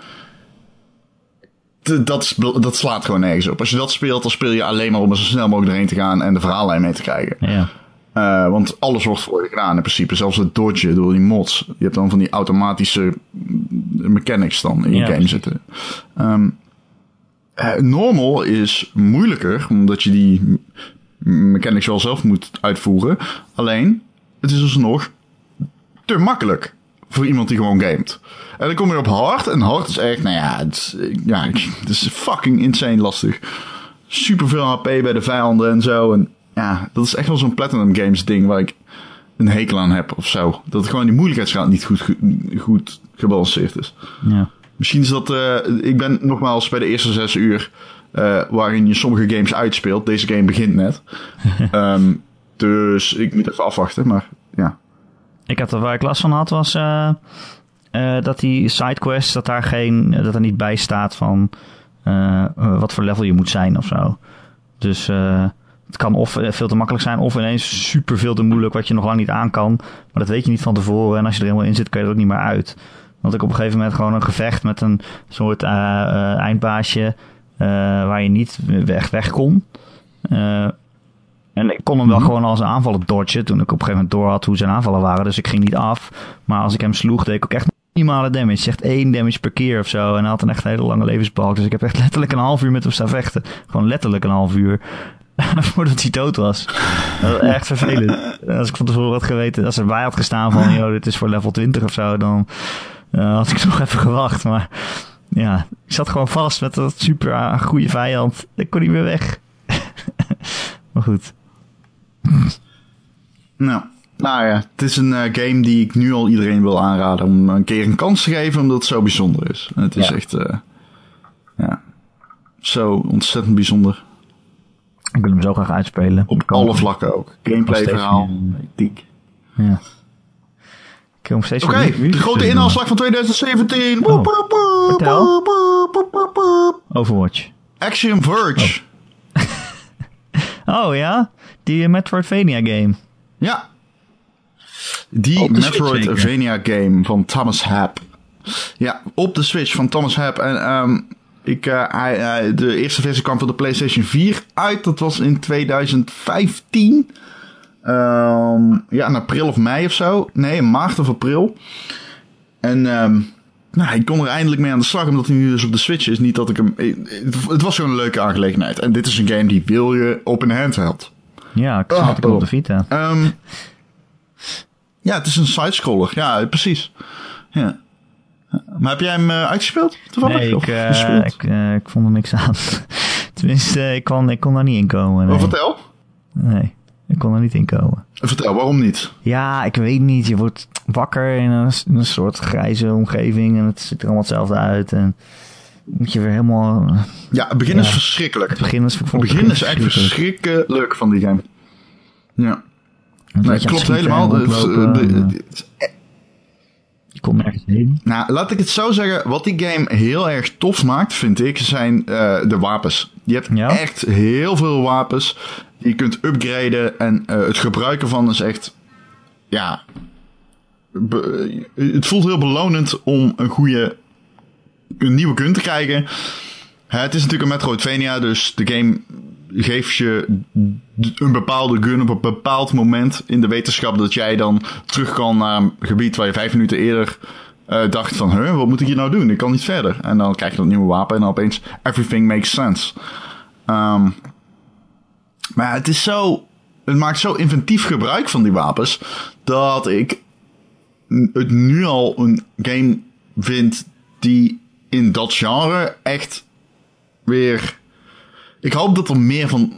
Dat, is, dat slaat gewoon nergens op. Als je dat speelt, dan speel je alleen maar om er zo snel mogelijk erheen te gaan en de verhaallijn mee te krijgen. Ja. Uh, want alles wordt voor je gedaan in principe. Zelfs het dodgen door die mods. Je hebt dan van die automatische mechanics dan in je Ja, game precies. zitten. Um, uh, normal is moeilijker, omdat je die mechanics wel zelf moet uitvoeren. Alleen, het is alsnog te makkelijk voor iemand die gewoon gamet. En dan kom je op hard. En hard is echt, nou ja, het is, ja, het is fucking insane lastig. Super veel HP bij de vijanden en zo. En ja, dat is echt wel zo'n Platinum Games ding waar ik een hekel aan heb of zo. Dat gewoon die moeilijkheidsgraad niet goed, goed gebalanceerd is. Ja. Misschien is dat, uh, ik ben nogmaals bij de eerste zes uur uh, waarin je sommige games uitspeelt. Deze game begint net. um, dus ik moet even afwachten, maar ja. Ik had er waar ik last van had was uh, uh, dat die sidequests, dat daar geen, dat er niet bij staat van wat voor level je moet zijn of zo. Dus het kan of veel te makkelijk zijn of ineens super veel te moeilijk wat je nog lang niet aan kan. Maar dat weet je niet van tevoren en als je er helemaal in zit kun je er ook niet meer uit. Want ik op een gegeven moment gewoon een gevecht met een soort eindbaasje waar je niet weg, weg kon. En ik kon hem wel gewoon als aanvallen dodgen. Toen ik op een gegeven moment door had hoe zijn aanvallen waren. Dus ik ging niet af. Maar als ik hem sloeg, deed ik ook echt minimale damage. Echt één damage per keer of zo. En hij had een echt hele lange levensbalk. Dus ik heb echt letterlijk een half uur met hem staan vechten. Gewoon letterlijk een half uur. Voordat hij dood was. Dat was echt vervelend. Als ik van tevoren had geweten, als er bij had gestaan van, joh, dit is voor level 20 of zo, dan uh, had ik nog even gewacht. Maar ja, ik zat gewoon vast met dat super goede vijand. Ik kon niet meer weg. maar goed. Nou, nou ja, het is een uh, game die ik nu al iedereen wil aanraden om een keer een kans te geven, omdat het zo bijzonder is. En het is Ja. echt, uh, ja, zo ontzettend bijzonder. Ik wil hem zo graag uitspelen. Op alle vlakken ook. Gameplay, verhaal, meer. dik. Ja. Oké, de grote inhaalslag van 2017. Woep, woep, woep, vertel. woep, woep, woep, woep. Overwatch. Axiom Verge. Oh ja, die eh, Metroidvania game. Ja. Die Switch Metroidvania game van Thomas Happ. Ja, op de Switch van Thomas Happ. En ehm ik, eh, hij, de eerste versie kwam voor de PlayStation 4 uit. Dat was in 2015. Ehm, ja, in april of mei of zo. Nee, in maart of april. En ehm nou, ik kon er eindelijk mee aan de slag, omdat hij nu dus op de Switch is. Niet dat ik hem... Het, het was gewoon een leuke aangelegenheid. En dit is een game die wil je op een handheld. Ja, ik Ah, zat ik op de Vita. Ehm ja, het is een sidescroller. Ja, precies. Ja. Maar heb jij hem uh, uitgespeeld? Toevallig? Nee, ik, uh, gespeeld? ik, uh, ik vond er niks aan. Tenminste, ik kon, ik kon daar niet in komen. Nee. Oh, vertel. nee. Ik kon er niet in komen. Vertel, waarom niet? Ja, ik weet niet. Je wordt wakker in een, in een soort grijze omgeving en het ziet er allemaal hetzelfde uit. En moet je weer helemaal... Ja, het begin is verschrikkelijk. Het begin is, het begin is echt verschrikkelijk van die game. Ja. Nee, klopt helemaal. Het, het, je komt nergens heen. Nou, laat ik het zo zeggen. Wat die game heel erg tof maakt, vind ik, zijn uh, de wapens. Je hebt echt heel veel wapens. Die je kunt upgraden. En uh, het gebruiken van is echt. Ja. het voelt heel belonend om een goede. Een nieuwe gun te krijgen. Het is natuurlijk een Metroidvania, dus de game geeft je een bepaalde gun op een bepaald moment in de wetenschap dat jij dan terug kan naar een gebied waar je vijf minuten eerder uh, dacht van, huh, wat moet ik hier nou doen? Ik kan niet verder. En dan krijg je dat nieuwe wapen en opeens everything makes sense. Um, maar het is zo, het maakt zo inventief gebruik van die wapens dat ik het nu al een game vind die in dat genre echt weer ik hoop dat er meer van.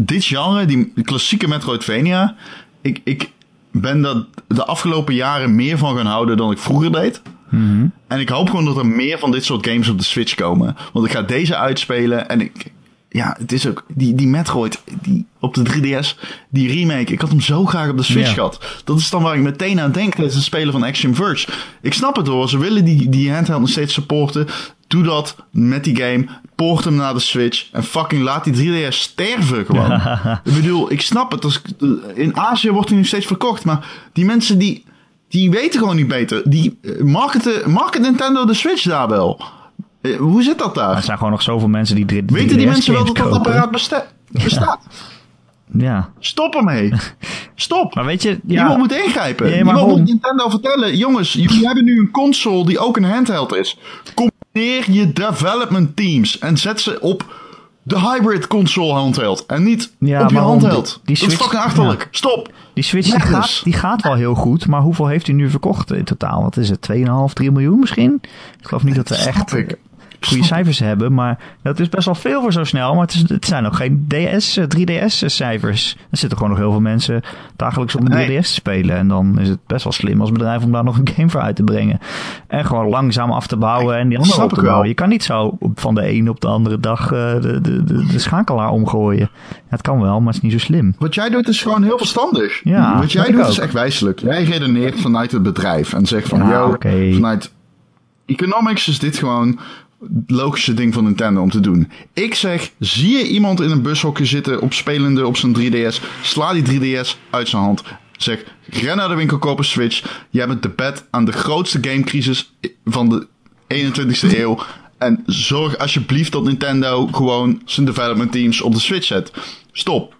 Dit genre, die klassieke Metroidvania. Ik, ik ben daar de afgelopen jaren meer van gaan houden dan ik vroeger deed. Mhm. En ik hoop gewoon dat er meer van dit soort games op de Switch komen. Want ik ga deze uitspelen en ik. Ja, het is ook. Die, die Metroid die op de 3DS, die remake. Ik had hem zo graag op de Switch gehad. Dat is dan waar ik meteen aan denk tijdens het spelen van Action Verge. Ik snap het hoor. Ze willen die, die handheld nog steeds supporten. Doe dat met die game. Poort hem naar de Switch. En fucking laat die 3DS sterven gewoon. ik bedoel, ik snap het. Als, in Azië wordt hij nu steeds verkocht. Maar die mensen die, die weten gewoon niet beter. Die eh, marketen, market Nintendo de Switch daar wel. Eh, hoe zit dat daar? Er zijn gewoon nog zoveel mensen die 3DS Weten die mensen wel dat dat apparaat bestaat? Ja. Stop ermee. Stop. Maar weet je, ja. Iemand moet ingrijpen. Ja, Iemand moet Nintendo vertellen. Jongens, jullie hebben nu een console die ook een handheld is. Combineer je development teams en zet ze op de hybrid console handheld. En niet op je handheld. Die, Switch, dat is fucking achterlijk. Stop. Die Switch die gaat, die gaat wel heel goed. Maar hoeveel heeft hij nu verkocht in totaal? Wat is het? 2,5, 3 miljoen misschien? Ik geloof niet dat we echt... Ik goede cijfers hebben. Maar dat is best wel veel voor zo snel. Maar het, is, het zijn nog geen DS, 3DS-cijfers. Er zitten gewoon nog heel veel mensen dagelijks op een 3DS te spelen. En dan is het best wel slim als bedrijf om daar nog een game voor uit te brengen. En gewoon langzaam af te bouwen en die andere op te bouwen. Je kan niet zo van de een op de andere dag uh, de, de, de, de, schakelaar omgooien. Het kan wel, maar het is niet zo slim. Wat jij doet is gewoon heel verstandig. Ja, Wat jij doet is echt wijselijk. Jij redeneert vanuit het bedrijf en zegt van, ja, okay. vanuit economics is dit gewoon logische ding van Nintendo om te doen. Ik zeg, zie je iemand in een bushokje zitten op spelende op zijn 3DS, sla die 3DS uit zijn hand. Zeg, ren naar de winkel, koop een Switch. Jij bent de pet aan de grootste gamecrisis van de 21ste eeuw. En zorg alsjeblieft dat Nintendo gewoon zijn development teams op de Switch zet. Stop.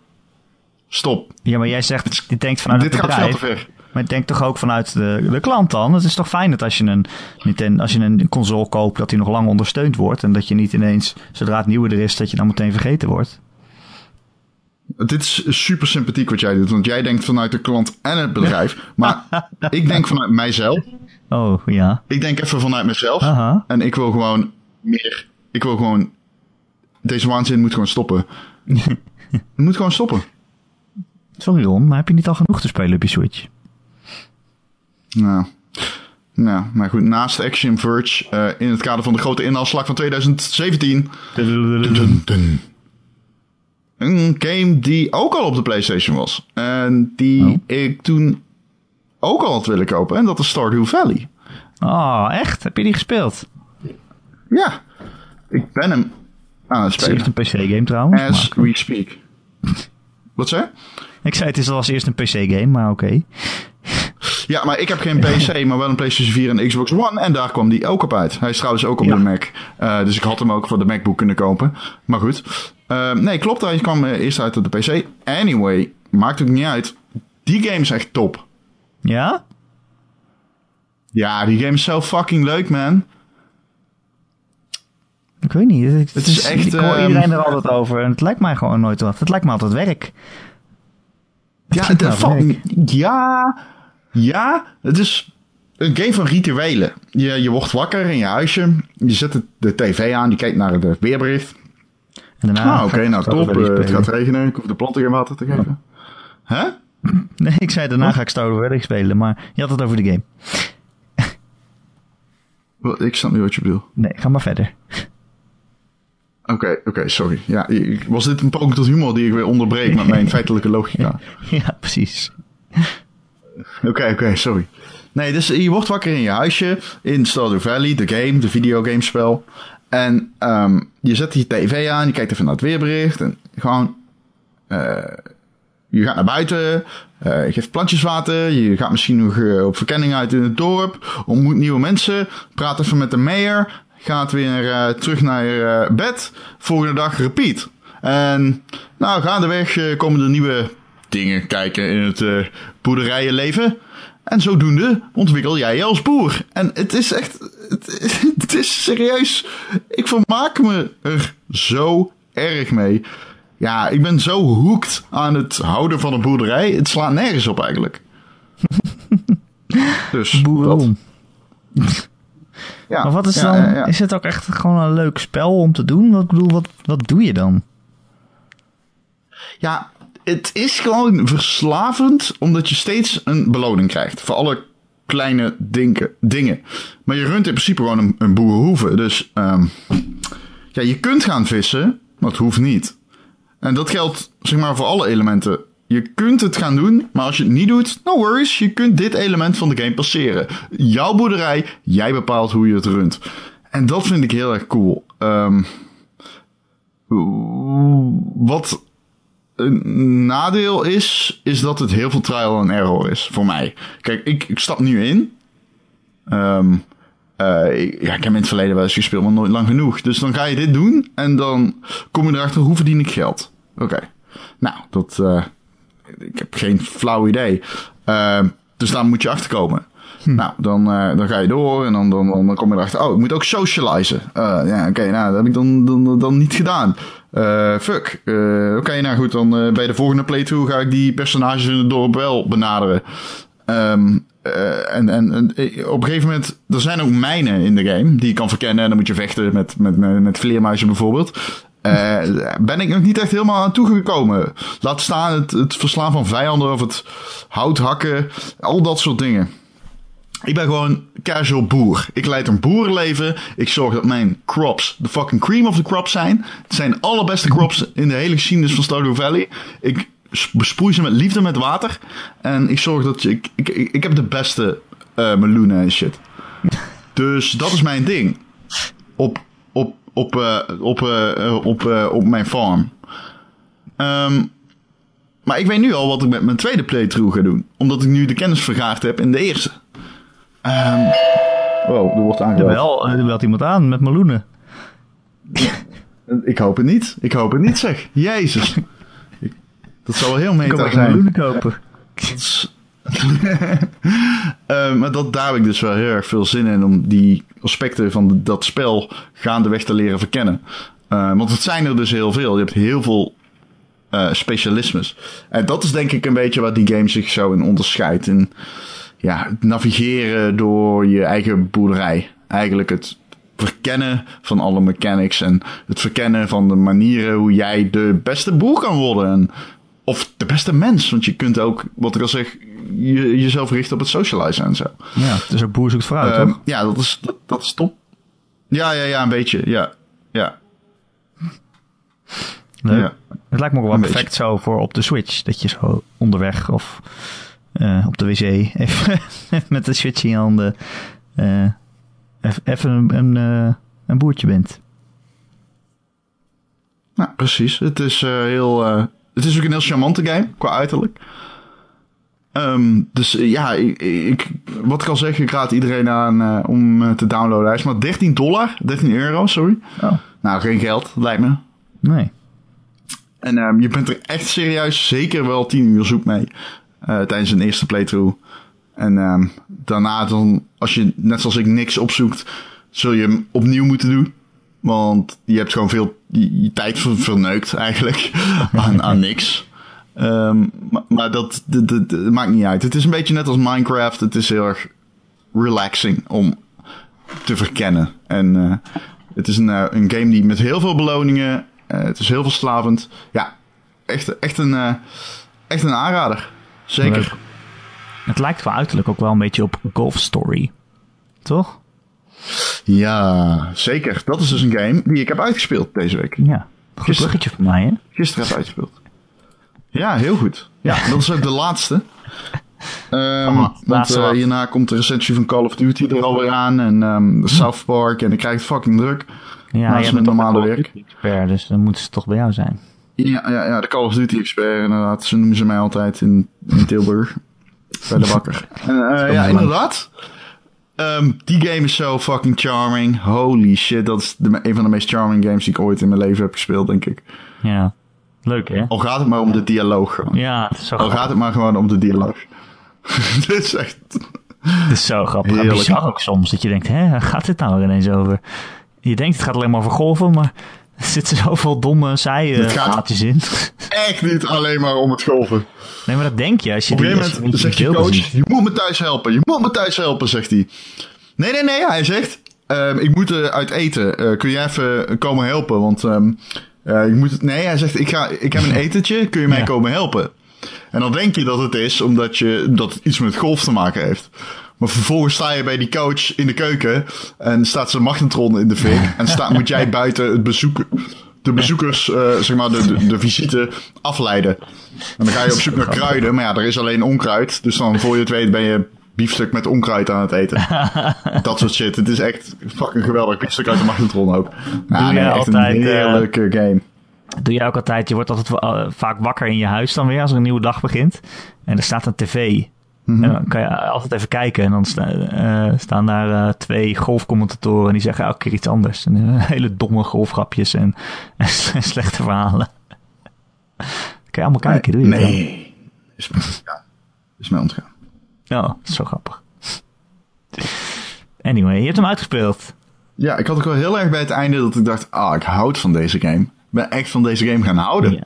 Stop. Ja, maar jij zegt, je denkt vanuit Dit het bedrijf. gaat veel te ver. Maar ik denk toch ook vanuit de, de klant dan. Het is toch fijn dat als je, een, Nintendo, als je een console koopt, dat die nog lang ondersteund wordt. En dat je niet ineens, zodra het nieuwe er is, dat je dan meteen vergeten wordt. Dit is super sympathiek wat jij doet. Want jij denkt vanuit de klant en het bedrijf. Maar ik denk vanuit mijzelf. Oh, ja. Ik denk even vanuit mezelf. En ik wil gewoon meer. Ik wil gewoon. Deze waanzin moet gewoon stoppen. het moet gewoon stoppen. Sorry Ron, maar heb je niet al genoeg te spelen op je Switch? Nou, nou, maar goed, naast Action Verge, uh, in het kader van de grote inhaalslag van 2017. Een game die ook al op de PlayStation was. En die oh. ik toen ook al had willen kopen. En dat is Stardew Valley. Oh, echt? Heb je die gespeeld? Ja, ik ben hem aan het spelen. Het is een PC-game trouwens. As we speak. Wat zei Ik zei het is als eerst een PC-game, maar oké. Ja, maar ik heb geen PC, maar wel een PlayStation 4 en Xbox One. En daar kwam die ook op uit. Hij is trouwens ook op de Mac. Uh, dus ik had hem ook voor de MacBook kunnen kopen. Maar goed. Uh, nee, klopt. Hij kwam uh, eerst uit op de PC. Anyway, maakt het niet uit. Die game is echt top. Ja? Ja, die game is zo fucking leuk, man. Ik weet niet. Het, het is, echt. Ik hoor iedereen er altijd over. En het lijkt mij gewoon nooit wat. Het lijkt me altijd werk. Het ja, het, werk. ja, ja, het is een game van rituelen. Je, je wordt wakker in je huisje. Je zet de, tv aan, je kijkt naar het weerbericht. En daarna ah, oké, nou top. Uh, het gaat regenen. Ik hoef de planten geen water te geven. Hè? Nee, ik zei daarna ga ik Valley spelen, maar je had het over de game. Ik snap niet wat je bedoelt. Nee, ga maar verder. Oké, oké, sorry. Ja, was dit een poging tot humor die ik weer onderbreek met mijn feitelijke logica? ja, precies. Oké, oké, sorry. Nee, dus je wordt wakker in je huisje in Stardew Valley, de game, de videogamespel. En ehm, je zet je tv aan, je kijkt even naar het weerbericht en gewoon... eh, je gaat naar buiten, eh, je geeft plantjes water, je gaat misschien nog eh, op verkenning uit in het dorp, ontmoet nieuwe mensen, praat even met de mayor, gaat weer terug naar eh, bed, volgende dag repeat. En nou, gaandeweg komen er nieuwe dingen kijken in het eh boerderijenleven. En zodoende ontwikkel jij je als boer. En het is echt, het, het is serieus. Ik vermaak me er zo erg mee. Ja, ik ben zo hoekt aan het houden van een boerderij. Het slaat nergens op eigenlijk. dus dat. Boerenlon. Ja, Maar wat is ja, dan, ja, ja. is het ook echt gewoon een leuk spel om te doen? Wat bedoel, wat, wat doe je dan? Ja, het is gewoon verslavend omdat je steeds een beloning krijgt voor alle kleine dingen. Maar je runt in principe gewoon een, een boerenhoeve. Dus ehm, ja, je kunt gaan vissen, maar het hoeft niet. En dat geldt zeg maar voor alle elementen. Je kunt het gaan doen, maar als je het niet doet, no worries. Je kunt dit element van de game passeren. Jouw boerderij, jij bepaalt hoe je het runt. En dat vind ik heel erg cool. Ehm, wat een nadeel is, is dat het heel veel trial and error is voor mij. Kijk, ik, ik stap nu in. Ehm, eh, ik- ja, ik heb in het verleden wel eens gespeeld, maar nooit lang genoeg. Dus dan ga je dit doen en dan kom je erachter hoe verdien ik geld. Oké. Nou, dat. eh, ik heb geen flauw idee. Ehm, dus daar moet je achter komen. Nou, dan, eh, dan ga je door en dan, dan, dan, kom je erachter. Oh, ik moet ook socializen. Eh, ja, oké, nou, dat heb ik dan, dan, dan niet gedaan. Eh, fuck. Oké, nou goed, dan bij de volgende playthrough ga ik die personages in het dorp wel benaderen. Ehm, eh, en, en, en op een gegeven moment, er zijn ook mijnen in de game die je kan verkennen. En dan moet je vechten met, met, met, vleermuizen bijvoorbeeld. Ben ik nog niet echt helemaal aan toegekomen. Laat staan het, het verslaan van vijanden of het hout hakken. Al dat soort dingen. Ik ben gewoon casual boer. Ik leid een boerenleven. Ik zorg dat mijn crops de fucking cream of the crops zijn. Het zijn de allerbeste crops in de hele geschiedenis van Stardew Valley. Ik besproei ze met liefde met water. En ik zorg dat je... Ik, ik, ik, heb de beste eh meloenen en shit. Dus dat is mijn ding. Op, op, op, eh, op, eh, op, op mijn farm. Ehm, maar ik weet nu al wat ik met mijn tweede playthrough ga doen. Omdat ik nu de kennis vergaard heb in de eerste. Ehm wow, er wordt aangebeld. wel, er belt iemand aan met meloenen. Ik hoop het niet. Ik hoop het niet, zeg. Jezus. Dat zou wel heel Ik kan meta zijn. meloenen kopen. Eh, maar dat, daar heb ik dus wel heel erg veel zin in om die aspecten van dat spel gaandeweg te leren verkennen. Eh, want het zijn er dus heel veel. Je hebt heel veel eh, specialismes. En dat is denk ik een beetje wat die game zich zo in onderscheidt. In ja, het navigeren door je eigen boerderij. Eigenlijk het verkennen van alle mechanics en het verkennen van de manieren hoe jij de beste boer kan worden. En, of de beste mens, want je kunt ook, wat ik al zeg, je, jezelf richten op het socializen en zo. Ja, dus ook boer zoekt fruit, Ehm, toch? ja, dat is, dat, dat is top. Ja, ja, ja, een beetje. Ja, ja. Leuk. ja. Het lijkt me ook wel Een perfect zo voor op de Switch. Dat je zo onderweg of eh, op de wc even met de Switch in je handen eh, even een, een, eh, een boertje bent. Nou, precies. Het is heel. het is ook een heel charmante game qua uiterlijk. Ehm, dus ja, ik, ik, wat ik al zeg, ik raad iedereen aan om te downloaden. Hij is maar 13 dollar, 13 euro, sorry. Oh, Nou, geen geld, lijkt me. nee. En ehm, je bent er echt serieus zeker wel 10 uur zoek mee tijdens een eerste playthrough. En ehm, daarna dan, als je net zoals ik niks opzoekt, zul je hem opnieuw moeten doen. Want je hebt gewoon veel tijd ver- verneukt eigenlijk aan, aan niks. Ehm, maar, dat, maakt niet uit. Het is een beetje net als Minecraft. Het is heel erg relaxing om te verkennen. En eh, het is een, eh, een game die met heel veel beloningen. eh, het is heel verslavend. Ja, echt, echt een, eh, echt een aanrader. Zeker. Leuk. Het lijkt qua uiterlijk ook wel een beetje op Golf Story. Toch? Ja, zeker. Dat is dus een game die ik heb uitgespeeld deze week. Ja. Goed Gisteren. bruggetje voor mij, hè? Gisteren heb uitgespeeld. Ja, heel goed. Ja, dat is ook de laatste. Ehm, Oh, want eh, hierna komt de recensie van Call of Duty er alweer aan. En de South Park. En ik krijg het fucking druk. Ja, Naast mijn normale werk. Expert, dus dan moeten ze toch bij jou zijn. Ja, ja, ja, de Call of Duty expert inderdaad. Zo noemen ze mij altijd in, in Tilburg. Bij de bakker. En, eh, ja, inderdaad. Ehm, die game is zo fucking charming. Holy shit, dat is de, een van de meest charming games die ik ooit in mijn leven heb gespeeld, denk ik. Ja. Leuk, hè? Al gaat het maar om de dialoog gewoon. Ja, het is zo Al grappig. gaat het maar gewoon om de dialoog. Dit is echt... Het is zo grappig. En bizar ook soms. Dat je denkt, hè, gaat dit nou ineens over? Je denkt, het gaat alleen maar over golven, maar er zitten zoveel domme, saaie gaat- gaatjes in. Echt niet alleen maar om het golven. Nee, maar dat denk je als je Op een die gegeven moment je zegt je coach, ziet. je moet me thuis helpen, je moet me thuis helpen, zegt hij. Nee, nee, nee, hij zegt, ehm, ik moet eh, uit eten. Eh, kun jij even komen helpen? Want eh, ik moet het... Nee, hij zegt, ik, ga, ik heb een etentje, kun je mij Ja. komen helpen? En dan denk je dat het is omdat je, dat het iets met golf te maken heeft. Maar vervolgens sta je bij die coach in de keuken en staat zijn magnetron in de fik. En sta, moet jij buiten het bezoek, de bezoekers, eh, zeg maar, de, de, de visite afleiden. En dan ga je op zoek naar kruiden, maar ja, er is alleen onkruid. Dus dan voor je het weet ben je biefstuk met onkruid aan het eten. Dat soort shit. Het is echt fucking geweldig. Biefstuk uit de magnetron ook. Ja, Doe nee, echt altijd, een eh, heerlijke game. Doe jij ook altijd, je wordt altijd eh, vaak wakker in je huis dan weer als er een nieuwe dag begint. En er staat een tv. Mhm. En dan kan je altijd even kijken. En dan sta- eh, staan daar eh, twee golfcommentatoren. En die zeggen elke keer iets anders. En, eh, hele domme golfgrapjes en, en slechte verhalen. kan je allemaal kijken, doe je Nee. Is mij ontgaan. Is mij ontgaan. is zo grappig. Anyway, je hebt hem uitgespeeld. Ja, ik had ook wel heel erg bij het einde dat ik dacht, ah, ik houd van deze game. Ik ben echt van deze game gaan houden. Ja.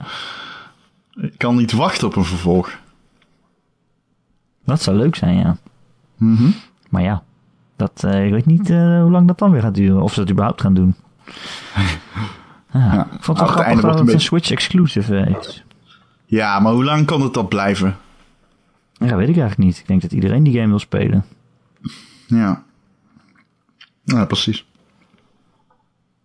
Ik kan niet wachten op een vervolg. Dat zou leuk zijn, ja. Mhm. Maar ja, dat, eh, ik weet niet eh, hoe lang dat dan weer gaat duren. Of ze dat überhaupt gaan doen. Ja, Ja, ik vond het wel grappig dat het een een Switch exclusive eh, is. Ja, maar hoe lang kan het dat blijven? Ja, weet ik eigenlijk niet. Ik denk dat iedereen die game wil spelen. Ja. Ja, precies. Ze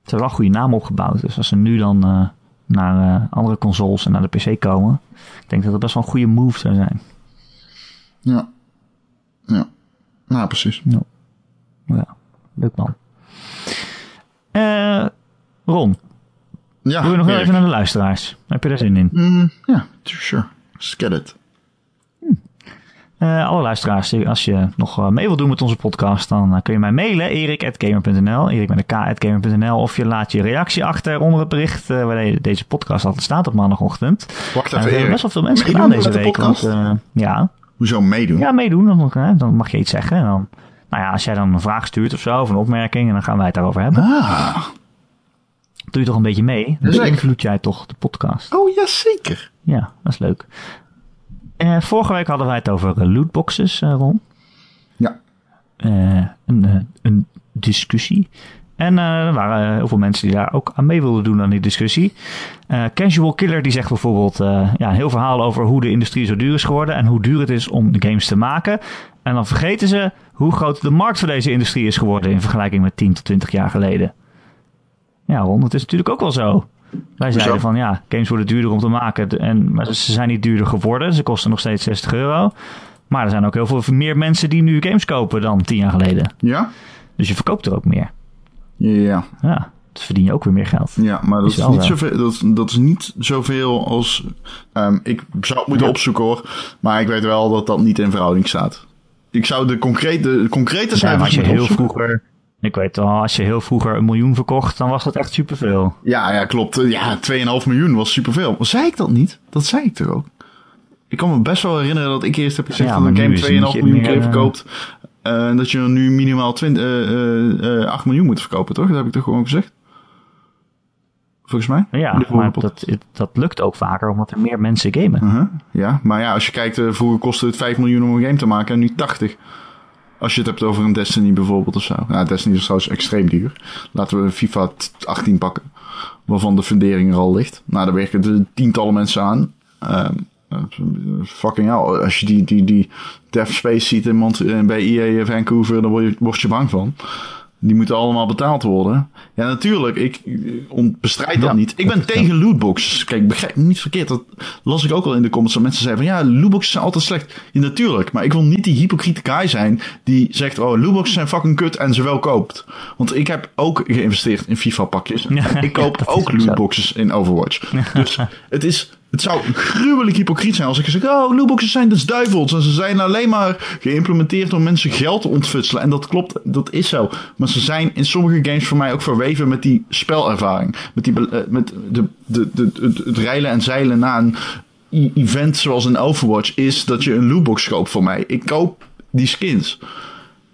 hebben wel een goede naam opgebouwd. Dus als ze nu dan naar andere consoles en naar de PC komen. Ik denk dat dat best wel een goede move zou zijn. Ja. Ja. Nou, precies. Ja, leuk man. Eh, Ron, Ja, wil je nog wel even naar de luisteraars? Heb je daar zin in? Mm, ja, sure. Let's get it. Eh, alle luisteraars, als je nog eh, mee wilt doen met onze podcast, dan eh, kun je mij mailen, erik.gamer.nl, erik met een k.gamer.nl, of je laat je reactie achter onder het bericht eh, waar de- deze podcast altijd staat op maandagochtend. Wacht En even, er Erik. best wel veel mensen gedaan deze de week. Want, ja, Hoezo meedoen? ja, meedoen, dan, hè, dan mag je iets zeggen. En dan, nou ja, als jij dan een vraag stuurt of zo, of een opmerking, en dan gaan wij het daarover hebben. Ah. Doe je toch een beetje mee? Dan beïnvloed jij toch de podcast. Oh, ja, zeker. Ja, dat is leuk. Eh, vorige week hadden wij het over eh, lootboxes, eh, Ron. Ja. een, een discussie. En eh, er waren heel veel mensen die daar ook aan mee wilden doen aan die discussie. Eh, Casual Killer die zegt bijvoorbeeld eh, ja, een heel verhaal over hoe de industrie zo duur is geworden en hoe duur het is om de games te maken. En dan vergeten ze hoe groot de markt voor deze industrie is geworden in vergelijking met 10 tot 20 jaar geleden. Ja, Ron, het is natuurlijk ook wel zo. Wij zeiden van ja, games worden duurder om te maken. En, maar ze zijn niet duurder geworden. Ze kosten nog steeds 60 euro. Maar er zijn ook heel veel meer mensen die nu games kopen dan 10 jaar geleden. Ja? Dus je verkoopt er ook meer. Ja. Ja, dus verdien je ook weer meer geld. Ja, maar dat Is niet zo. zoveel, dat, dat is niet zoveel als... ehm, ik zou het moeten Ja. opzoeken hoor. Maar ik weet wel dat dat niet in verhouding staat. Ik zou de concrete, de concrete Ja, cijfers als je heel vroeger... Ik weet wel, als je heel vroeger een miljoen verkocht, dan was dat echt superveel. Ja, ja, klopt. Ja, 2,5 miljoen was superveel. Maar zei ik dat niet? Dat zei ik toch ook? Ik kan me best wel herinneren dat ik eerst heb gezegd Ja, dat een game is het 2,5 niet miljoen keer eh, verkoopt. En dat je nu minimaal 20, eh, eh, eh, 8 miljoen moet verkopen, toch? Dat heb ik toch gewoon gezegd? Volgens mij? Ja, maar dat, dat lukt ook vaker omdat er meer mensen gamen. Uh-huh, Ja, maar ja, als je kijkt, eh, vroeger kostte het 5 miljoen om een game te maken en nu 80. Als je het hebt over een Destiny bijvoorbeeld of zo. Nou, Destiny is trouwens extreem duur. Laten we FIFA 18 pakken, waarvan de fundering er al ligt. Nou, daar werken de tientallen mensen aan. Ehm, fucking hell. Als je die, die, die Dev Space ziet in Mont bij EA Vancouver, dan word je, word je bang van. Die moeten allemaal betaald worden. Ja, natuurlijk. Ik bestrijd dat Ja, niet. Ik ben tegen lootboxes. Kijk, begrijp me niet verkeerd. Dat las ik ook al in de comments. Dat mensen zeiden van ja, lootboxes zijn altijd slecht. Ja, natuurlijk. Maar ik wil niet die hypocriete guy zijn die zegt, oh, lootboxes zijn fucking kut en ze wel koopt. Want ik heb ook geïnvesteerd in FIFA pakjes. Ja, ik koop ook lootboxes in Overwatch. Dus het is... Het zou gruwelijk hypocriet zijn als ik zeg, oh, lootboxes zijn dus duivels. En ze zijn alleen maar geïmplementeerd om mensen geld te ontfutselen. En dat klopt, dat is zo. Maar ze zijn in sommige games voor mij ook verweven met die spelervaring. Met, die, eh, met de, de, de, het, het reilen en zeilen na een e- event zoals een Overwatch is dat je een lootbox koopt voor mij. Ik koop die skins.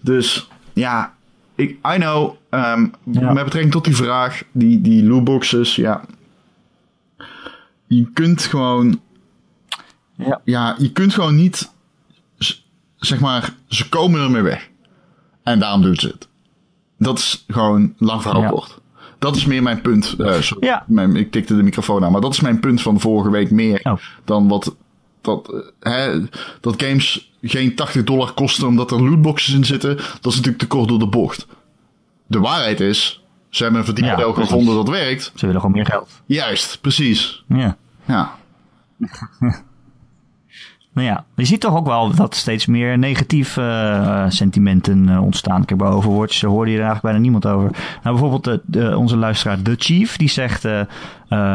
Dus ja, ik, I know, Ja. met betrekking tot die vraag, die, die lootboxes, ja. Je kunt gewoon, Ja. ja, je kunt gewoon niet, zeg maar, ze komen ermee weg. En daarom doen ze het. Dat is gewoon lang verhaal Ja. kort. Dat is meer mijn punt. eh, sorry, Ja. mijn, ik tikte de microfoon aan, maar dat is mijn punt van vorige week meer Oh. dan wat dat, eh, hè, dat games geen 80 dollar kosten omdat er lootboxes in zitten. Dat is natuurlijk te kort door de bocht. De waarheid is, ze hebben een verdienmodel Ja, gevonden dat werkt. Ze willen gewoon meer geld. Juist, precies. Ja. Ja. Nou ja, je ziet toch ook wel dat steeds meer negatieve eh, sentimenten eh, ontstaan. Kijk, bij Overwatch eh, hoorde je er eigenlijk bijna niemand over. Nou, bijvoorbeeld de, de- onze luisteraar The Chief, die zegt... eh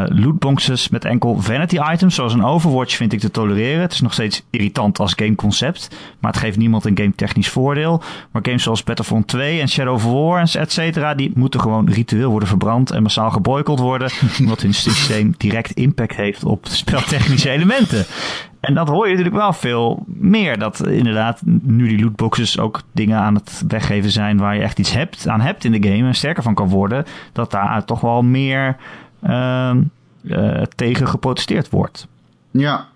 lootboxes met enkel vanity items, zoals een Overwatch, vind ik te tolereren. Het is nog steeds irritant als gameconcept, maar het geeft niemand een game technisch voordeel. Maar games zoals Battlefront 2 en Shadow of War en et cetera, die moeten gewoon ritueel worden verbrand en massaal geboycott worden, omdat hun systeem direct impact heeft op speltechnische elementen. En dat hoor je natuurlijk wel veel meer. Dat inderdaad nu die lootboxes ook dingen aan het weggeven zijn waar je echt iets hebt, aan hebt in de game en sterker van kan worden. Dat daar toch wel meer ehm, eh, tegen geprotesteerd wordt. Ja.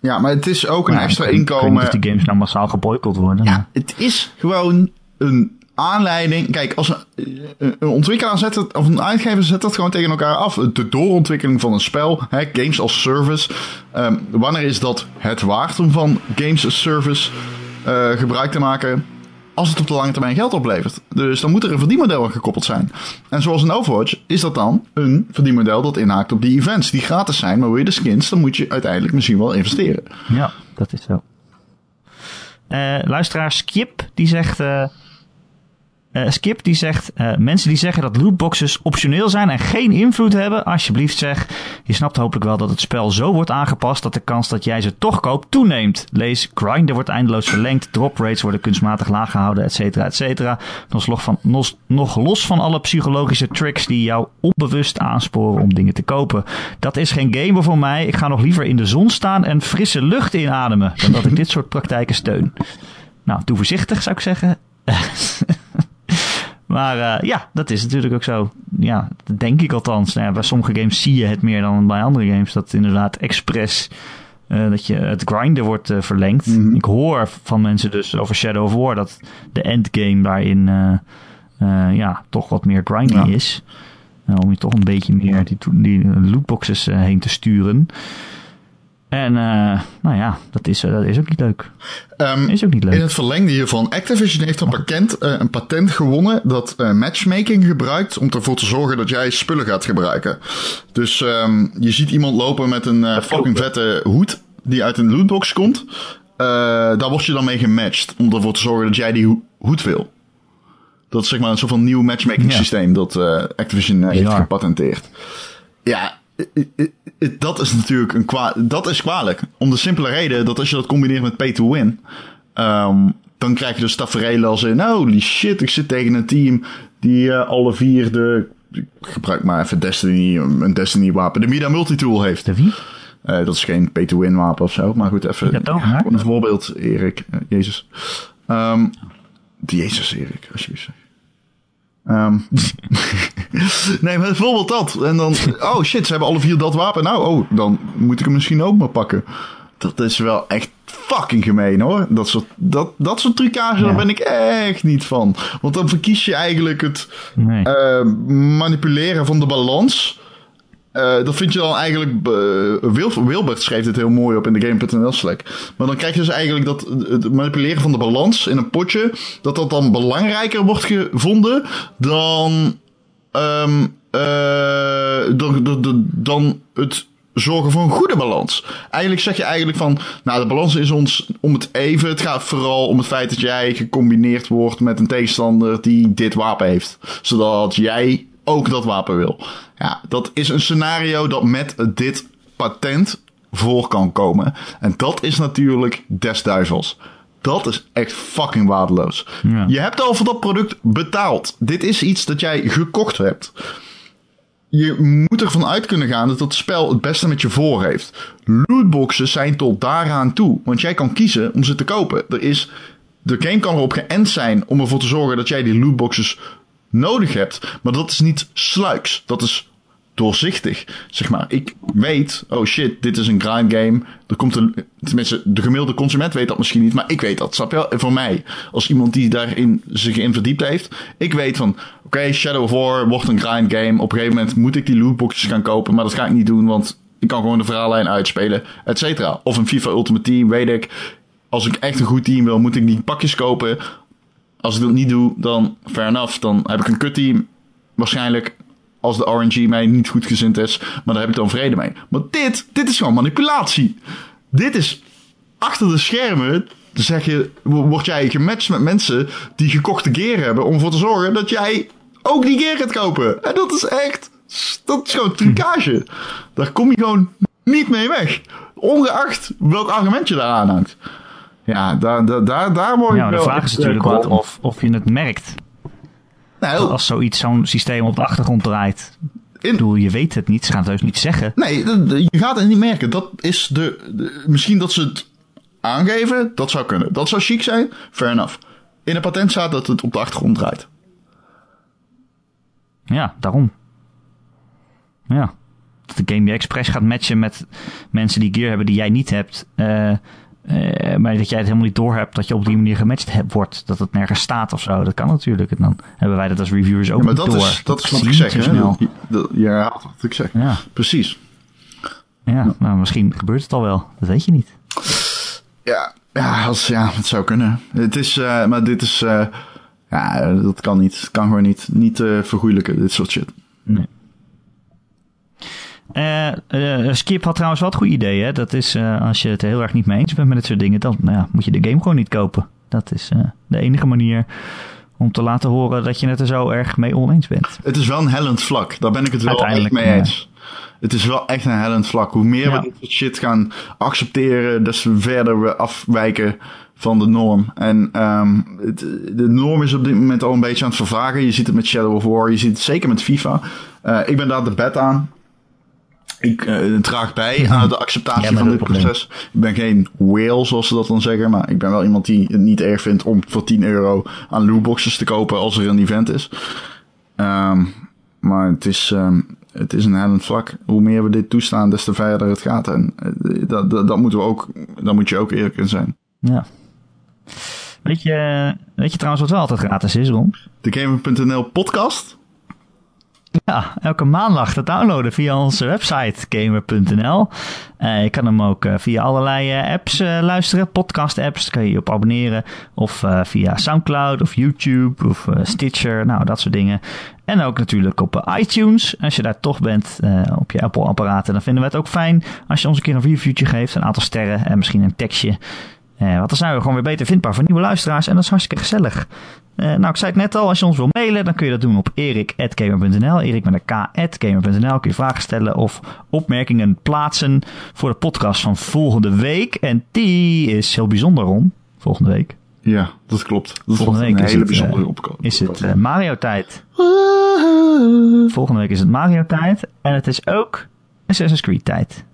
Ja, maar het is ook een extra ik weet niet inkomen. of die games nou massaal geboycott worden. Ja, het is gewoon een aanleiding. Kijk, als een, een ontwikkelaar zet het, of een uitgever zet dat gewoon tegen elkaar af. De doorontwikkeling van een spel, hè, games als service. Ehm, wanneer is dat het waard om van games as service eh, gebruik te maken? Als het op de lange termijn geld oplevert. Dus dan moet er een verdienmodel aan gekoppeld zijn. En zoals in Overwatch is dat dan een verdienmodel dat inhaakt op die events die gratis zijn. Maar wil je de skins, dan moet je uiteindelijk misschien wel investeren. Ja, dat is zo. Eh, luisteraar Skip, die zegt... eh, eh, Skip die zegt, eh, mensen die zeggen dat lootboxes optioneel zijn en geen invloed hebben, alsjeblieft zeg, je snapt hopelijk wel dat het spel zo wordt aangepast dat de kans dat jij ze toch koopt toeneemt. Lees, grinder wordt eindeloos verlengd, drop rates worden kunstmatig laag gehouden, et cetera, et cetera. Nog, los van, nog, los van alle psychologische tricks die jou onbewust aansporen om dingen te kopen. Dat is geen game voor mij. Ik ga nog liever in de zon staan en frisse lucht inademen dan dat ik dit soort praktijken steun. Nou, doe voorzichtig zou ik zeggen. Maar eh, ja, dat is natuurlijk ook zo. Ja, dat denk ik althans. Nou ja, bij sommige games zie je het meer dan bij andere games. Dat inderdaad expres eh, dat je het grinden wordt eh, verlengd. Mhm. Ik hoor van mensen dus over Shadow of War dat de endgame daarin ja, toch wat meer grindy Ja. is. Eh, om je toch een beetje meer die, die lootboxes heen te sturen. En eh, nou ja, dat is, eh, dat is ook niet leuk. Ehm, Is ook niet leuk. In het verlengde hiervan, Activision heeft een, pakent, eh, een patent gewonnen dat eh, matchmaking gebruikt om ervoor te zorgen dat jij spullen gaat gebruiken. Dus ehm, je ziet iemand lopen met een fucking vette hoed die uit een lootbox komt. Eh, daar word je dan mee gematcht om ervoor te zorgen dat jij die ho- hoed wil. Dat is zeg maar een soort van nieuw matchmaking Ja. systeem dat eh, Activision heeft gepatenteerd. Ja, dat is natuurlijk een kwa dat is kwalijk. Om de simpele reden dat als je dat combineert met pay to win, ehm, dan krijg je dus tafereelen als in, holy shit, ik zit tegen een team die eh, alle vier de, ik gebruik maar even Destiny, een Destiny wapen, de Mida Multitool heeft. De wie? Eh, dat is geen pay to win wapen of zo, maar goed, even Ja, een voorbeeld, Erik, eh, Jezus. Ehm, Jezus, Erik, alsjeblieft. Ehm, nee, maar bijvoorbeeld dat. En dan, oh shit, ze hebben alle vier dat wapen. Nou, oh, dan moet ik hem misschien ook maar pakken. Dat is wel echt fucking gemeen hoor. Dat soort, dat, dat soort trucage, daar ben ik echt niet van. Want dan verkies je eigenlijk het Nee. eh, manipuleren van de balans. Eh, dat vind je dan eigenlijk. eh, Wil- Wilbert schreef dit heel mooi op in de Game.nl Slack. Maar dan krijg je dus eigenlijk dat het manipuleren van de balans in een potje. dat dat dan belangrijker wordt gevonden dan. ehm, eh, dan, dan- dan- dan het zorgen voor een goede balans. Eigenlijk zeg je eigenlijk van. Nou, de balans is ons om het even. Het gaat vooral om het feit dat jij gecombineerd wordt met een tegenstander die dit wapen heeft. Zodat jij ook dat wapen wil. Ja, dat is een scenario dat met dit patent voor kan komen. En dat is natuurlijk des duivels. Dat is echt fucking waardeloos. Ja. Je hebt al voor dat product betaald. Dit is iets dat jij gekocht hebt. Je moet ervan uit kunnen gaan dat het spel het beste met je voor heeft. Lootboxes zijn tot daaraan toe. Want jij kan kiezen om ze te kopen. Er is, de game kan erop geënt zijn om ervoor te zorgen dat jij die lootboxes nodig hebt. Maar dat is niet sluiks. Dat is doorzichtig. Zeg maar, ik weet, oh shit, dit is een grind game. Er komt een, tenminste, de gemiddelde consument weet dat misschien niet, maar ik weet dat. Snap je? Voor mij, als iemand die daarin zich in verdiept heeft, ik weet van, oké, Shadow of War wordt een grind game. Op een gegeven moment moet ik die lootboxes gaan kopen, maar dat ga ik niet doen, want ik kan gewoon de verhaallijn uitspelen, et. Of een FIFA Ultimate Team, weet ik. Als ik echt een goed team wil, moet ik die pakjes kopen. Als ik dat niet doe, dan fair enough. Dan heb ik een kut team. Waarschijnlijk als de RNG mij niet goed gezind is. Maar daar heb ik dan vrede mee. Maar dit, dit is gewoon manipulatie. Dit is achter de schermen. Zeg je, wo- word jij gematcht met mensen die gekochte gear hebben. Om ervoor te zorgen dat jij ook die gear gaat kopen. En dat is echt, dat is gewoon trucage. Daar kom je gewoon niet mee weg. Ongeacht welk argument je daar aanhangt. Ja, daar, daar, daar, daar word ik Ja, maar de wel vraag is natuurlijk eh, wat kwaad om. of, of je het merkt. Nou, Als zoiets, zo'n systeem op de achtergrond draait. Ik in, bedoel, je weet het niet. Ze gaan het heus niet zeggen. Nee, je gaat het niet merken. Dat is de, de- Misschien dat ze het aangeven, dat zou kunnen. Dat zou chic zijn, fair enough. In een patent staat dat het op de achtergrond draait. Ja, daarom. Ja. Dat de game die expres gaat matchen met mensen die gear hebben die jij niet hebt. eh, eh, maar dat jij het helemaal niet doorhebt dat je op die manier gematcht hebt, wordt. Dat het nergens staat of zo. Dat kan natuurlijk. En dan hebben wij dat als reviewers ook Ja, maar niet dat door. is, dat is zie wat ik zeg. Hè? snel. Dat- dat- Je herhaalt wat ik zeg. Ja, Precies. ja nou, misschien gebeurt het al wel. Dat weet je niet. Ja, ja, als, ja het zou kunnen. Het is, eh, maar dit is... eh, ja, dat kan niet. Het kan gewoon niet. Niet vergoeilijken, dit soort shit. Nee. Eh, eh, Skip had trouwens wel het goede idee. Hè? Dat is eh, als je het heel erg niet mee eens bent met dit soort dingen, dan nou ja, moet je de game gewoon niet kopen. Dat is de enige manier om te laten horen dat je het er zo erg mee oneens bent. Het is wel een hellend vlak. Daar ben ik het wel echt Uiteindelijk, mee ja. eens. Het is wel echt een hellend vlak. Hoe meer Ja. we dit soort shit gaan accepteren, des verder we afwijken van de norm. En ehm, het, de norm is op dit moment al een beetje aan het vervagen. Je ziet het met Shadow of War, je ziet het zeker met FIFA. Ik ben daar de bed aan. Ik eh, draag bij aan de acceptatie Ja, van dit proces. Ik ben geen whale, zoals ze dat dan zeggen. Maar ik ben wel iemand die het niet erg vindt om voor 10 euro aan lootboxes te kopen als er een event is. Ehm, maar het is, ehm, het is een hellend vlak. Hoe meer we dit toestaan, des te verder het gaat. En eh, dat, dat, dat moeten we ook, daar moet je ook eerlijk in zijn. Ja. Weet je, weet je trouwens wat wel altijd gratis is, Ron? De Gamer.nl podcast. Ja, elke maandag te downloaden via onze website gamer.nl. Eh, je kan hem ook eh, via allerlei eh, apps luisteren, podcast-apps. Kan je je op abonneren. Of via Soundcloud of YouTube of Stitcher, nou dat soort dingen. En ook natuurlijk op iTunes. Als je daar toch bent op je Apple-apparaten, dan vinden we het ook fijn als je ons een keer een reviewtje geeft. Een aantal sterren en misschien een tekstje. Eh, want dan zijn we gewoon weer beter vindbaar voor nieuwe luisteraars. En dat is hartstikke gezellig. Eh, nou, ik zei het net al, als je ons wil mailen, dan kun je dat doen op erik.gamer.nl. Erik met een k.gamer.nl. Kun je vragen stellen of opmerkingen plaatsen voor de podcast van volgende week. En die is heel bijzonder, Ron. Volgende week Ja, dat klopt. Dat Volgende week een is hele het, bijzondere eh, opko- is het eh, Mario-tijd. Volgende week is het Mario-tijd. En het is ook Assassin's Creed-tijd.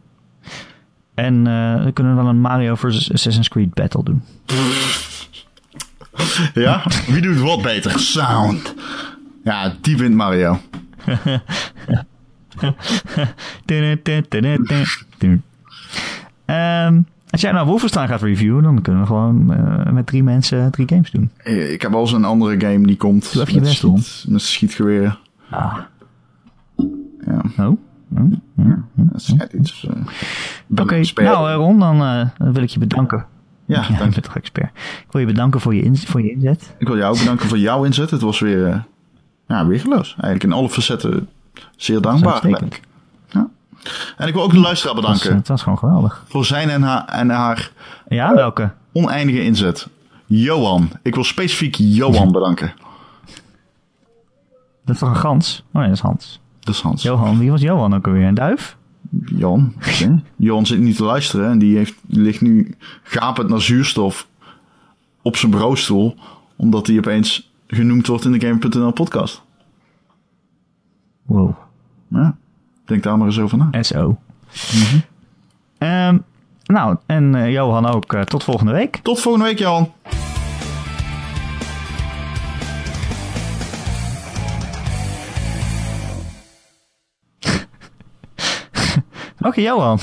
En eh we kunnen wel een Mario versus Assassin's Creed battle doen. Ja? Wie doet wat beter? Sound. Ja, die wint Mario. Ehm, als jij nou Wolfenstein gaat reviewen, dan kunnen we gewoon eh, met drie mensen drie games doen. Eh, Ik heb wel eens een andere game die komt. Doe even je best, schiet- Met schietgeweren. Ah. Ja. Oh, Dat schijnt iets... eh, Oké, nou eh, Ron, dan eh, wil ik je bedanken. ja, Ja, dank ik je. toch expert. Ik wil je bedanken voor je, in, voor je inzet. Ik wil jou bedanken voor jouw inzet. Het was weer, ja, weergeloos. Eigenlijk in alle facetten zeer dankbaar. Ja. En ik wil ook de luisteraar Het was, bedanken het was gewoon geweldig. voor zijn en haar, en haar Ja, welke? oneindige inzet. Johan. Ik wil specifiek Johan bedanken. Dat is toch een gans? Oh nee, dat is Hans. Dat is Hans. Johan, wie was Johan ook alweer? Een duif? Johan. oké. Johan zit niet te luisteren en die, heeft, ligt nu gapend naar zuurstof op zijn bureaustoel. Omdat hij opeens genoemd wordt in de Game.nl podcast. Wow. Ja, denk daar maar eens over na. SO. Ehm, nou, en eh, Johan ook. eh, tot volgende week. Tot volgende week, Johan. Oké, Johan.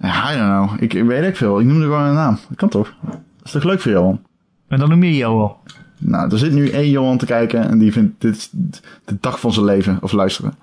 Ja, I don't know. Ik, ik weet ik veel. Ik noemde gewoon een naam. Dat kan toch? Dat is toch leuk voor Johan? En dan noem je Johan. Nou, er zit nu één Johan te kijken en die vindt dit de dag van zijn leven. Of luisteren.